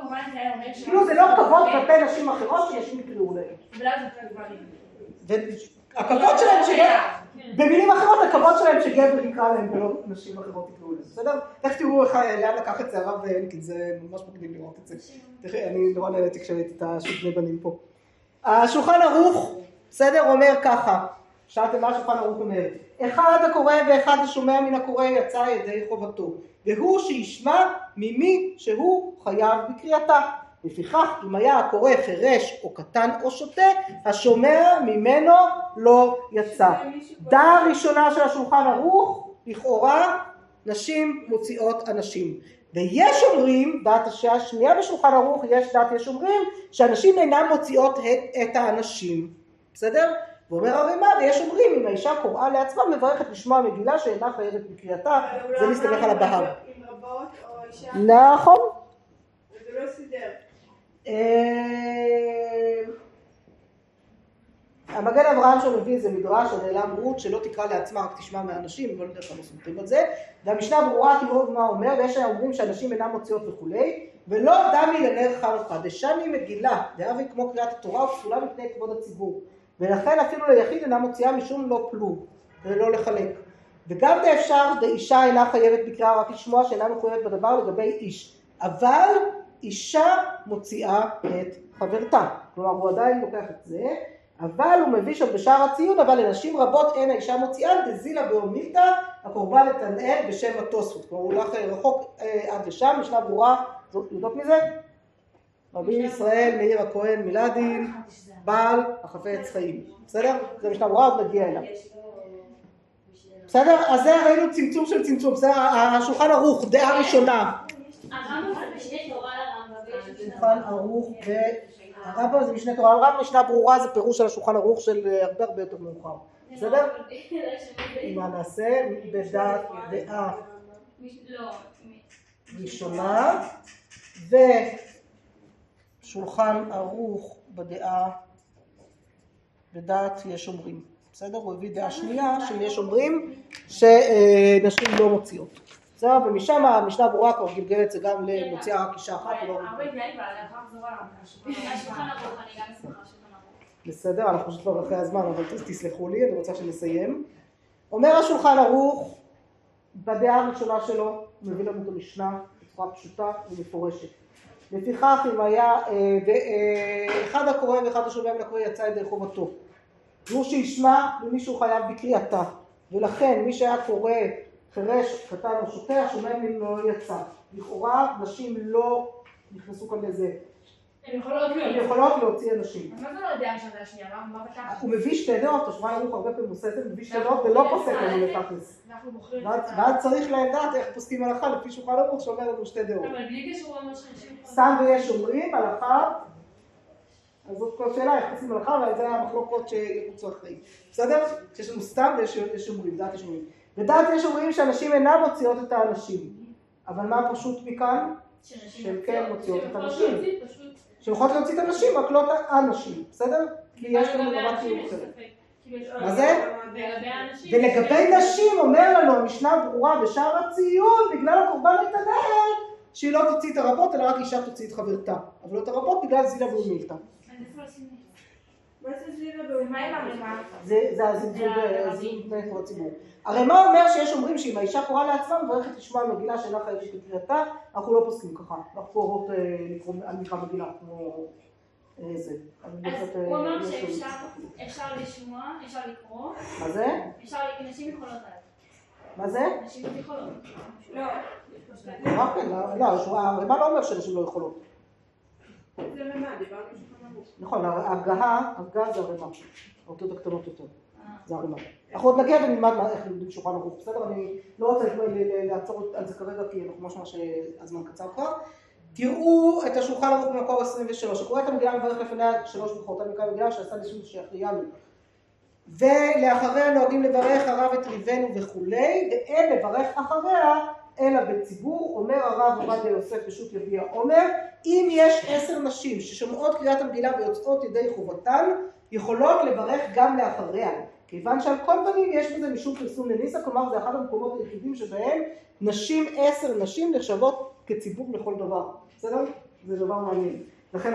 אומר ש... כאילו זה לא כבוד כלפי נשים אחרות שנשים יקראו להן. ולמה זה כלפי גברים? והכבוד שלהם שגבר, במילים אחרות הכבוד שלהם שגבר יקרא להם ולא נשים אחרות יקראו להם, בסדר? איך תראו איך, לאן לקח את זה הרב אלקין, זה ממש מקדים לראות את זה. אני נורא נהניתי כשראיתי את השוק בני בנים פה. השולחן ערוך, בסדר, אומר ככה, שאלתם מה השולחן ערוך אומר, אחד הקורא ואחד השומע מן הקורא יצא ידי חובתו, והוא שישמע ממי שהוא חייב בקריאתה. לפיכך אם היה הקורא חירש או קטן או שוטה, השומע ממנו לא יצא. דעה ראשונה של השולחן ערוך, לכאורה נשים מוציאות אנשים. ויש אומרים, דעת השנייה בשולחן ערוך, יש דעת יש אומרים, שאנשים אינן מוציאות את, את האנשים. בסדר? ואומר הרימה, ויש אומרים, אם האישה קוראה לעצמה, מברכת לשמוע מגילה שאינה חייבת בקריאתה, זה מסתמך על הבהר. אישה, נכון. זה לא סידר. אה, המגן אברהם שם מביא איזה מדרש על נעלם רות שלא תקרא לעצמה רק תשמע מהאנשים, לא יודע כמה סומכים על זה, והמשנה ברורה תראו מה אומר, ויש אומרים שאנשים אינם מוציאות וכולי, ולא דמי לנר חנוכה, דשני מגילה, דאבי כמו קריאת התורה ופסולה מפני כבוד הציבור, ולכן אפילו ליחיד אינה מוציאה משום לא פלוג, ולא לחלק. וגם דאפשר דאישה אינה חייבת בקריאה רק לשמוע שאינה מחויבת בדבר לגבי איש, אבל אישה מוציאה את חברתה. כלומר, הוא עדיין לוקח את זה, אבל הוא מביא שם בשער הציון, אבל לנשים רבות אין האישה מוציאה, דזילה באומילתא, הקורבן לתנאל בשם התוספות. כלומר, הוא הולך רחוק אה, עד לשם, משנה ברורה, יודעות מזה? רבי ישראל מאיר הכהן מילדין, בעל החפץ חיים. בסדר? זה משנה ברורה, עוד נגיע אליו. בסדר? אז זה ראינו צמצום של צמצום, בסדר? השולחן ערוך, דעה ראשונה. הרמב"ם זה משנה תורה לרמב"ם, משנה שולחן ערוך והרמב"ם זה משנה תורה, הרמב"ם משנה ברורה זה פירוש של השולחן ערוך של אה, הרבה הרבה יותר מאוחר, בסדר? מה נעשה? בדעת דעה לא, ראשונה ושולחן ערוך בדעה בדעת יש אומרים, בסדר? הוא הביא דעה שנייה של יש אומרים שנשים לא מוציאות, בסדר? ומשם המשנה ברורה כבר גלגל את זה גם למוציאה רק אישה אחת השולחן ערוך. בסדר, אנחנו פשוט כבר אחרי הזמן, אבל תסלחו לי, אני רוצה שנסיים. אומר השולחן ערוך, בדעה הראשונה שלו, מביא לנו את המשנה בצורה פשוטה ומפורשת. לפיכך אם היה, אה, אה, אחד הקורא ואחד השומע מן הקורא יצא ידי חובתו. והוא שישמע ומישהו חייב בקריאתה. ולכן מי שהיה קורא חירש, קטן או שוטה, השומע ממנו לא יצא. לכאורה נשים לא נכנסו כאן לזה. הן יכולות להוציא אנשים. מה זה לא יודע ראשונה השנייה? מה- בתכלס? הוא מביא שתי דעות, השולחן ערוך הרבה פעמים עושה את זה, מביא שתי דעות ולא פוסק לנו לתכלס. ואז צריך לדעת איך פוסקים הלכה לפי שולחן ערוך שאומר לנו שתי דעות. אבל בלי קשר הוא אומר יכולים... סתם ויש אומרים הלכה, אז זאת כל שאלה איך פוסקים הלכה, ועל זה המחלוקות שיחוצו אחרי. בסדר? שיש לנו סתם ויש יש אומרים, דעת יש אומרים. בדעת יש אומרים שאנשים אינם מוציאות את האנשים. אבל מה פשוט מכאן? שהן כן מוציאות את הנשים. שיכולות להוציא את הנשים, רק לא את האנשים. בסדר? כי יש לנו רמת יש אחרת. יש- מה זה? ולגבי נשים אומר לנו המשנה ברורה בשער הציון בגלל הקורבן נתנאל שהיא לא תוציא את הרבות אלא רק אישה תוציא את חברתה אבל לא את הרבות בגלל זילה ואומילתא זה הזלזול בפני הציבור הרי מה אומר שיש אומרים שאם האישה קוראה לעצמה מברכת לשמוע מגילה שאינה חייבת בקריאתה אנחנו לא פוסקים ככה אנחנו פה אוהבות אה, לקרוא מגילה כמו אה, זה אז אה, הוא אמר יש לנו- שאפשר אפשר לשמוע, אפשר לקרוא, מה זה? אפשר, נשים יכולות. מה זה? נשים יכולות. לא. מה כן? לא, לא, הרי מה לא אומר שנשים לא יכולות זה רמה, דיברנו. נכון, ההגהה, הגה זה ערימה, האותות הקטנות יותר, אה. זה ערימה. אנחנו עוד נגיע ונלמד איך לימודים שולחן ערוך, בסדר? אני לא רוצה לעצור על זה כרגע כי אנחנו ממש ממש הזמן קצר כבר. תראו את השולחן ערוך במקור 23, הקורא את המגילה מברך לפניה שלוש ברכות, על מקרא המגילה שעשה ניסוי שיחיינו. ולאחריה נוהגים לברך הרב את ריבנו וכולי, ואין לברך אחריה אלא בציבור, אומר הרב עובדיה יוסף פשוט יביע עומר, אם יש עשר נשים ששומעות קריאת המגילה ויוצאות ידי חובתן, יכולות לברך גם לאחריה. כיוון שעל כל פנים יש בזה משום פרסום לניסה, כלומר זה אחד המקומות היחידים שבהם נשים, עשר נשים נחשבות כציבור לכל דבר, בסדר? זה דבר מעניין. לכן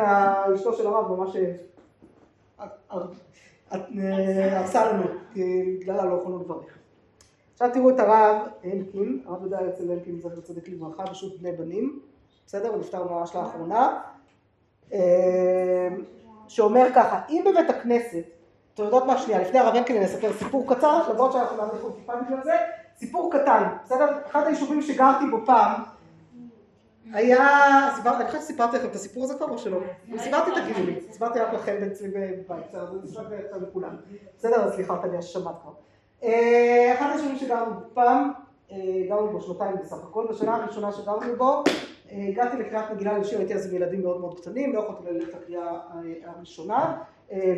אשתו של הרב ממש אה, אה, הרסה לנו, בגללה לא יכולנו לברך. עכשיו תראו את הרב אלקין, הרב יודע אצל אלקין זכר צדיק לברכה, פשוט בני בנים, בסדר? הוא נפטר ממש לאחרונה, אה, שאומר ככה, אם בבית הכנסת, אתם יודעות מה שנייה, לפני הרב אלקין אני אספר סיפור קצר, למרות שאנחנו נעבור טיפה בגלל זה, סיפור קטן, בסדר? אחד היישובים שגרתי בו פעם, היה, אני חושבת שסיפרתי לכם את הסיפור הזה כבר או שלא? סיפרתי תגידו לי, סיפרתי רק לכם אצלי בבית, סיפרתי לכולם. בסדר, אז סליחה, אני שמעת כבר. אה, אחד השנים שגרנו פעם, אה, גרנו בו שנתיים בסך הכל, בשנה הראשונה שגרנו בו, אה, הגעתי לקריאת מגילה לנשים, הייתי אז עם ילדים מאוד מאוד קטנים, לא יכולתי ללכת לקריאה הראשונה,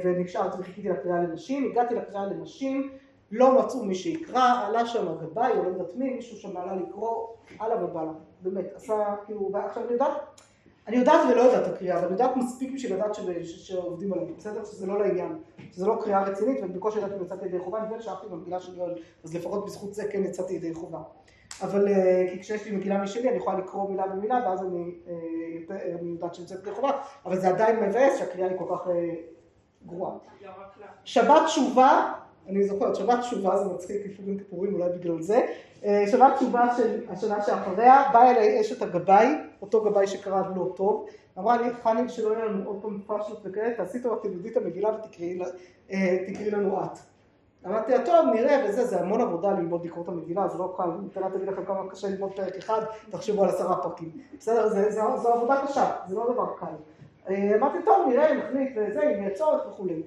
ונשארתי וחיכיתי לקריאה לנשים, הגעתי לקריאה לנשים, לא מצאו מי שיקרא, עלה שם הגבאי, או לא יודעת מי, מישהו שם עלה לקרוא, הלאה ובאללה, באמת, עשה כאילו, ועכשיו אני יודעת, אני יודעת ולא יודעת את הקריאה, אבל אני יודעת מספיק בשביל לדעת שעובדים עליו, בסדר? שזה לא לעניין, שזה לא קריאה רצינית, ובקושי ידעתי אם יצאתי ידי חובה, נדמה לי שהלכתי במגילה של יואל, אז לפחות בזכות זה כן יצאתי ידי חובה. אבל אה, כי כשיש לי מגילה משלי אני יכולה לקרוא מילה במילה ואז אני, אה, אני יודעת יוצאת ידי חובה, אבל זה עדיין מבאס שהקריאה היא כל כך אה, גרועה. שבת תשובה אני זוכרת, שבת תשובה זה מצחיק, כיפורים כיפורים אולי בגלל זה. אה, שבת תשובה של השנה שאחריה, באה אליי אשת הגבאי, אותו גבאי שקרא לא טוב, אמרה לי, חני, שלא יהיה לנו עוד פעם פרשות וכאלה, תעשי טובה, תלמדי את המגילה ותקראי אה, לנו את. אמרתי לה, טוב, נראה וזה, זה המון עבודה ללמוד לקרוא את המגילה, זה לא קל, אני מתנה תגיד לכם כמה קשה ללמוד פרק אחד, תחשבו על עשרה פרקים. בסדר, זו עבודה קשה, זה לא דבר קל. אה, אמרתי, טוב, נראה, נחליט וזה, אם יהיה צורך וכולי.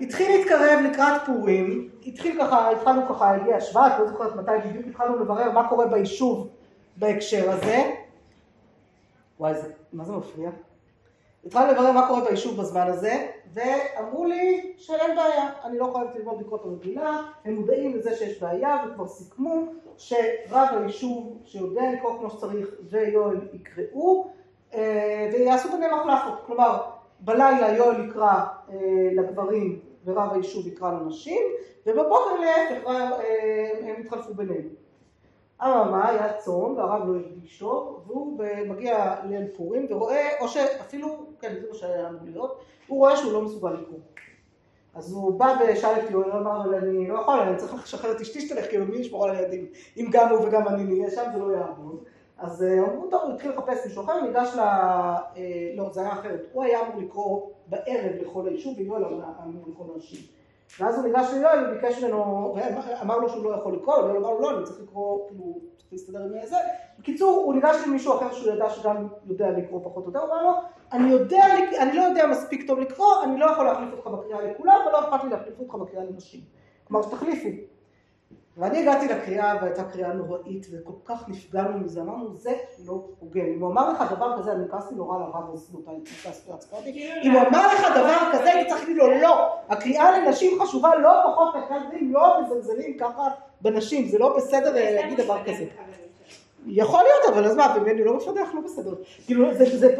התחיל להתקרב לקראת פורים, התחיל ככה, התחלנו ככה, הגיע שבט, לא זוכרת מתי בדיוק התחלנו לברר מה קורה ביישוב בהקשר הזה. וואי, זה, מה זה מפריע? התחלנו לברר מה קורה ביישוב בזמן הזה, ואמרו לי שאין בעיה, אני לא יכולה ללמוד לקרוא את המגילה, הם מודעים לזה שיש בעיה, וכבר סיכמו שרב היישוב שיודע לקרוא כמו שצריך ויואל יקראו, ויעשו ביניהם החלפות, כלומר בלילה יואל יקרא אה, לגברים ורב היישוב יקרא לנשים, ובבוקר להפך אה, הם התחלפו ביניהם. אממה היה צום והרב לא הרגיש טוב, והוא מגיע ליל פורים ורואה, או שאפילו, כן זה מה שהיה אמור להיות, הוא רואה שהוא לא מסוגל לקרוא. אז הוא בא ושאל את יואל, אמר, אני לא יכול, אני צריך לשחרר את אשתי שתלך, כאילו מי ישמור על הילדים, אם גם הוא וגם אני נהיה שם זה לא יעבוד. אז אה, אמרו, טוב, הוא התחיל לחפש מישהו אחר, ניגש ל... אה, לא, זה היה אחרת. הוא היה אמור לקרוא בערב לכל היישוב, ויואל אמור לקרוא לאנשים. ואז הוא ניגש ליואל וביקש ממנו, ואמר לו שהוא לא יכול לקרוא, ויואל אמר לו, לא, אני צריך לקרוא, כאילו, צריך להסתדר עם זה. בקיצור, הוא ניגש למישהו אחר שהוא ידע שגם יודע לקרוא פחות או יותר, הוא אמר לו, אני יודע, אני לא יודע מספיק טוב לקרוא, אני לא יכול להחליף אותך בקריאה לכולם, ולא אכפת לי להחליף אותך בקריאה לנשים. כלומר, שתחליפו. ואני הגעתי לקריאה והייתה קריאה נוראית וכל כך נפגענו מזה, אמרנו זה לא הוגן, אם הוא אמר לך דבר כזה, אני כעסתי נורא לרב הזנות, אם הוא אמר לך דבר כזה, הייתי צריך להגיד לו לא, הקריאה לנשים חשובה לא פחות מרכזים, לא מזלזלים ככה בנשים, זה לא בסדר להגיד דבר כזה. יכול להיות, אבל אז מה, ומני לא מפתח, לא בסדר. כאילו,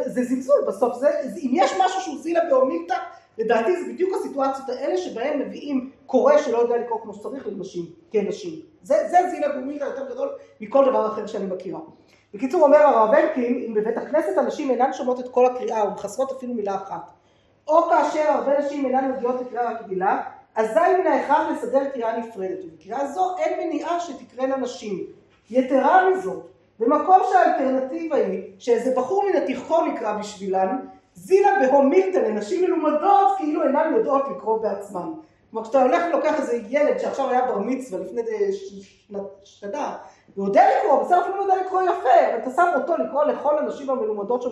זה זלזול בסוף, אם יש משהו שהוא זילה באומיקתא, לדעתי זה בדיוק הסיטואציות האלה שבהן מביאים קורא שלא יודע לקרוא כמו שצריך לנשים, כנשים. זה, זה זילה גומילה יותר גדול מכל דבר אחר שאני מכירה. בקיצור אומר הרב אלקין, אם בבית הכנסת הנשים אינן שומעות את כל הקריאה או מחסרות אפילו מילה אחת, או כאשר הרבה נשים אינן מגיעות לקריאה רגילה, אזי מן ההכרח לסדר קריאה נפרדת, ובקריאה זו אין מניעה שתקראנה נשים. יתרה מזאת, במקום שהאלטרנטיבה היא שאיזה בחור מן התיכון יקרא בשבילן, זילה בהומילתא לנשים מלומדות כאילו אינן יודעות לקרוא בעצמן. כלומר כשאתה הולך ולוקח איזה ילד שעכשיו היה בר מצווה לפני שנה, הוא יודע לקרוא, בסדר אפילו יודע לקרוא יפה, אבל אתה שם אותו לקרוא לכל הנשים המלומדות שם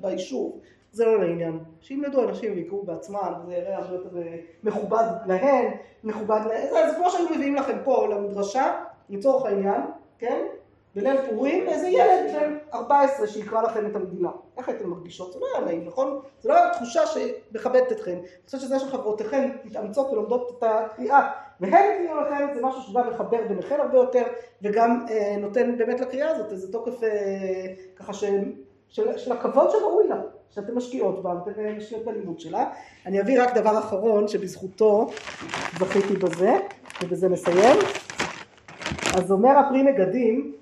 ביישוב, זה לא לעניין. שילמדו אנשים ויקראו בעצמם, זה יראה הרבה יותר אה, מכובד להן, מכובד להן, זה כמו שהיינו מביאים לכם פה למדרשה, לצורך העניין, כן? בליל פורים איזה ילד בן 14 שיקרא לכם את המגילה. איך הייתם מרגישות? זה לא היה נעים, נכון? זה לא היה תחושה שמכבדת אתכם. אני חושבת שזה שחברותיכם מתאמצות ולומדות את הקריאה, והם יקראו לכם זה משהו שגם מחבר ביניכם הרבה יותר, וגם אה, נותן באמת לקריאה הזאת איזה תוקף אה, ככה ש, של, של הכבוד שראוי לה. שאתם משקיעות בה, ואתם משקיעות בלימוד שלה. אני אביא רק דבר אחרון שבזכותו זכיתי בזה, ובזה נסיים. אז אומר הפרי מגדים,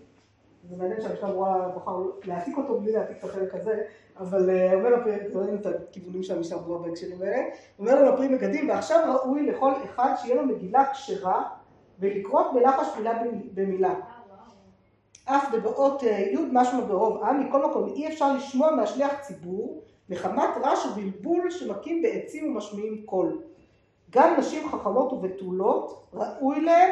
זה מעניין שהמשנה ברורה בחר להעתיק אותו בלי להעתיק את החלק הזה, אבל אה, אומר לו, רואים את הכיוונים של המשנה ברורה בהקשרים האלה, אומר לו לפרי מגדים, ועכשיו ראוי לכל אחד שיהיה לו מגילה כשרה ולקרות בלחש מילה במילה. אף בבאות אה, י' משמע ברוב עם, מכל מקום אי אפשר לשמוע מהשליח ציבור מחמת רעש ובלבול שמכים בעצים ומשמיעים קול. גם נשים חכמות ובתולות ראוי להם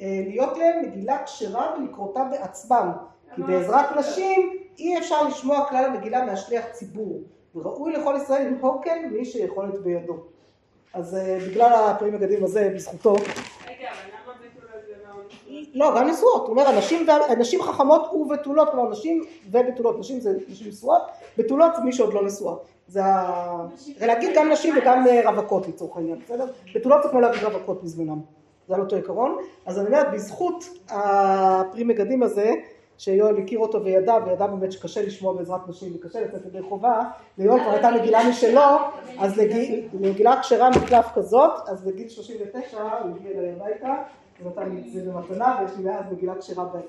אה, להיות להם מגילה כשרה ולקרותה בעצמם, כי בעזרת נשים אי אפשר לשמוע כלל המגילה מהשליח ציבור, וראוי לכל ישראל לנהוג כן מי שיכולת בידו. אז אה, בגלל הפרי מגדים הזה, בזכותו, ומעון? לא, גם נשואות, הוא אומר הנשים, הנשים חכמות ובתולות, כלומר נשים ובתולות, נשים זה נשים נשואות, בתולות זה מי שעוד לא נשואה. זה ה... זה להגיד גם נשים וגם אה, רווקות לצורך העניין, בסדר? בתולות זה כמו להגיד רווקות בזמנם, זה על אותו עיקרון. אז אני אומרת, בזכות הפרי מגדים הזה, שיואל הכיר אותו וידע, וידע באמת שקשה לשמוע בעזרת נשים וקשה לצאת ידי חובה, ליואל כבר הייתה מגילה משלו, אז למגילה כשרה מקלף כזאת, אז לגיל 39 הוא הגיע אליי הביתה, ונתן לי את זה במתנה, ויש לי מאז מגילה כשרה ב- אה,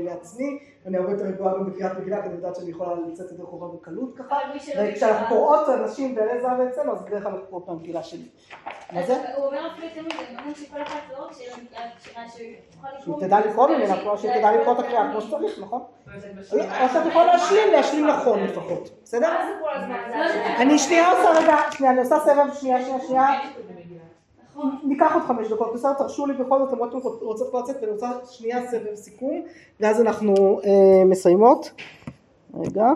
לעצמי, ואני הרבה יותר רגועה בקריאת מגילה, כי אני יודעת שאני יכולה לצאת ידי חובה בקלות ככה, וכשאנחנו קוראות אנשים בעלי זהב אצלנו, אז בדרך כלל אנחנו קוראות מהמגילה שלי. מה זה? הוא אומר אפילו יותר מזה, הוא אומר שכל אחת לא רק שיהיה לה מגילה כשרה. שהיא תדע לקרוא ממנה, כמו שהיא תדע לקרוא את הקריאה כמו שצריך, נכון? או שאתה יכול להשלים, להשלים נכון לפחות, בסדר? זה? זה. אני שנייה עושה רגע, שנייה, אני עושה סבב, שנייה, שנייה, שנייה. ניקח עוד חמש דקות, בסדר? תרשו לי בכל זאת, למרות שאתם רוצות לצאת, ואני רוצה שנייה סבב סיכום, ואז אנחנו אה, מסיימות. רגע.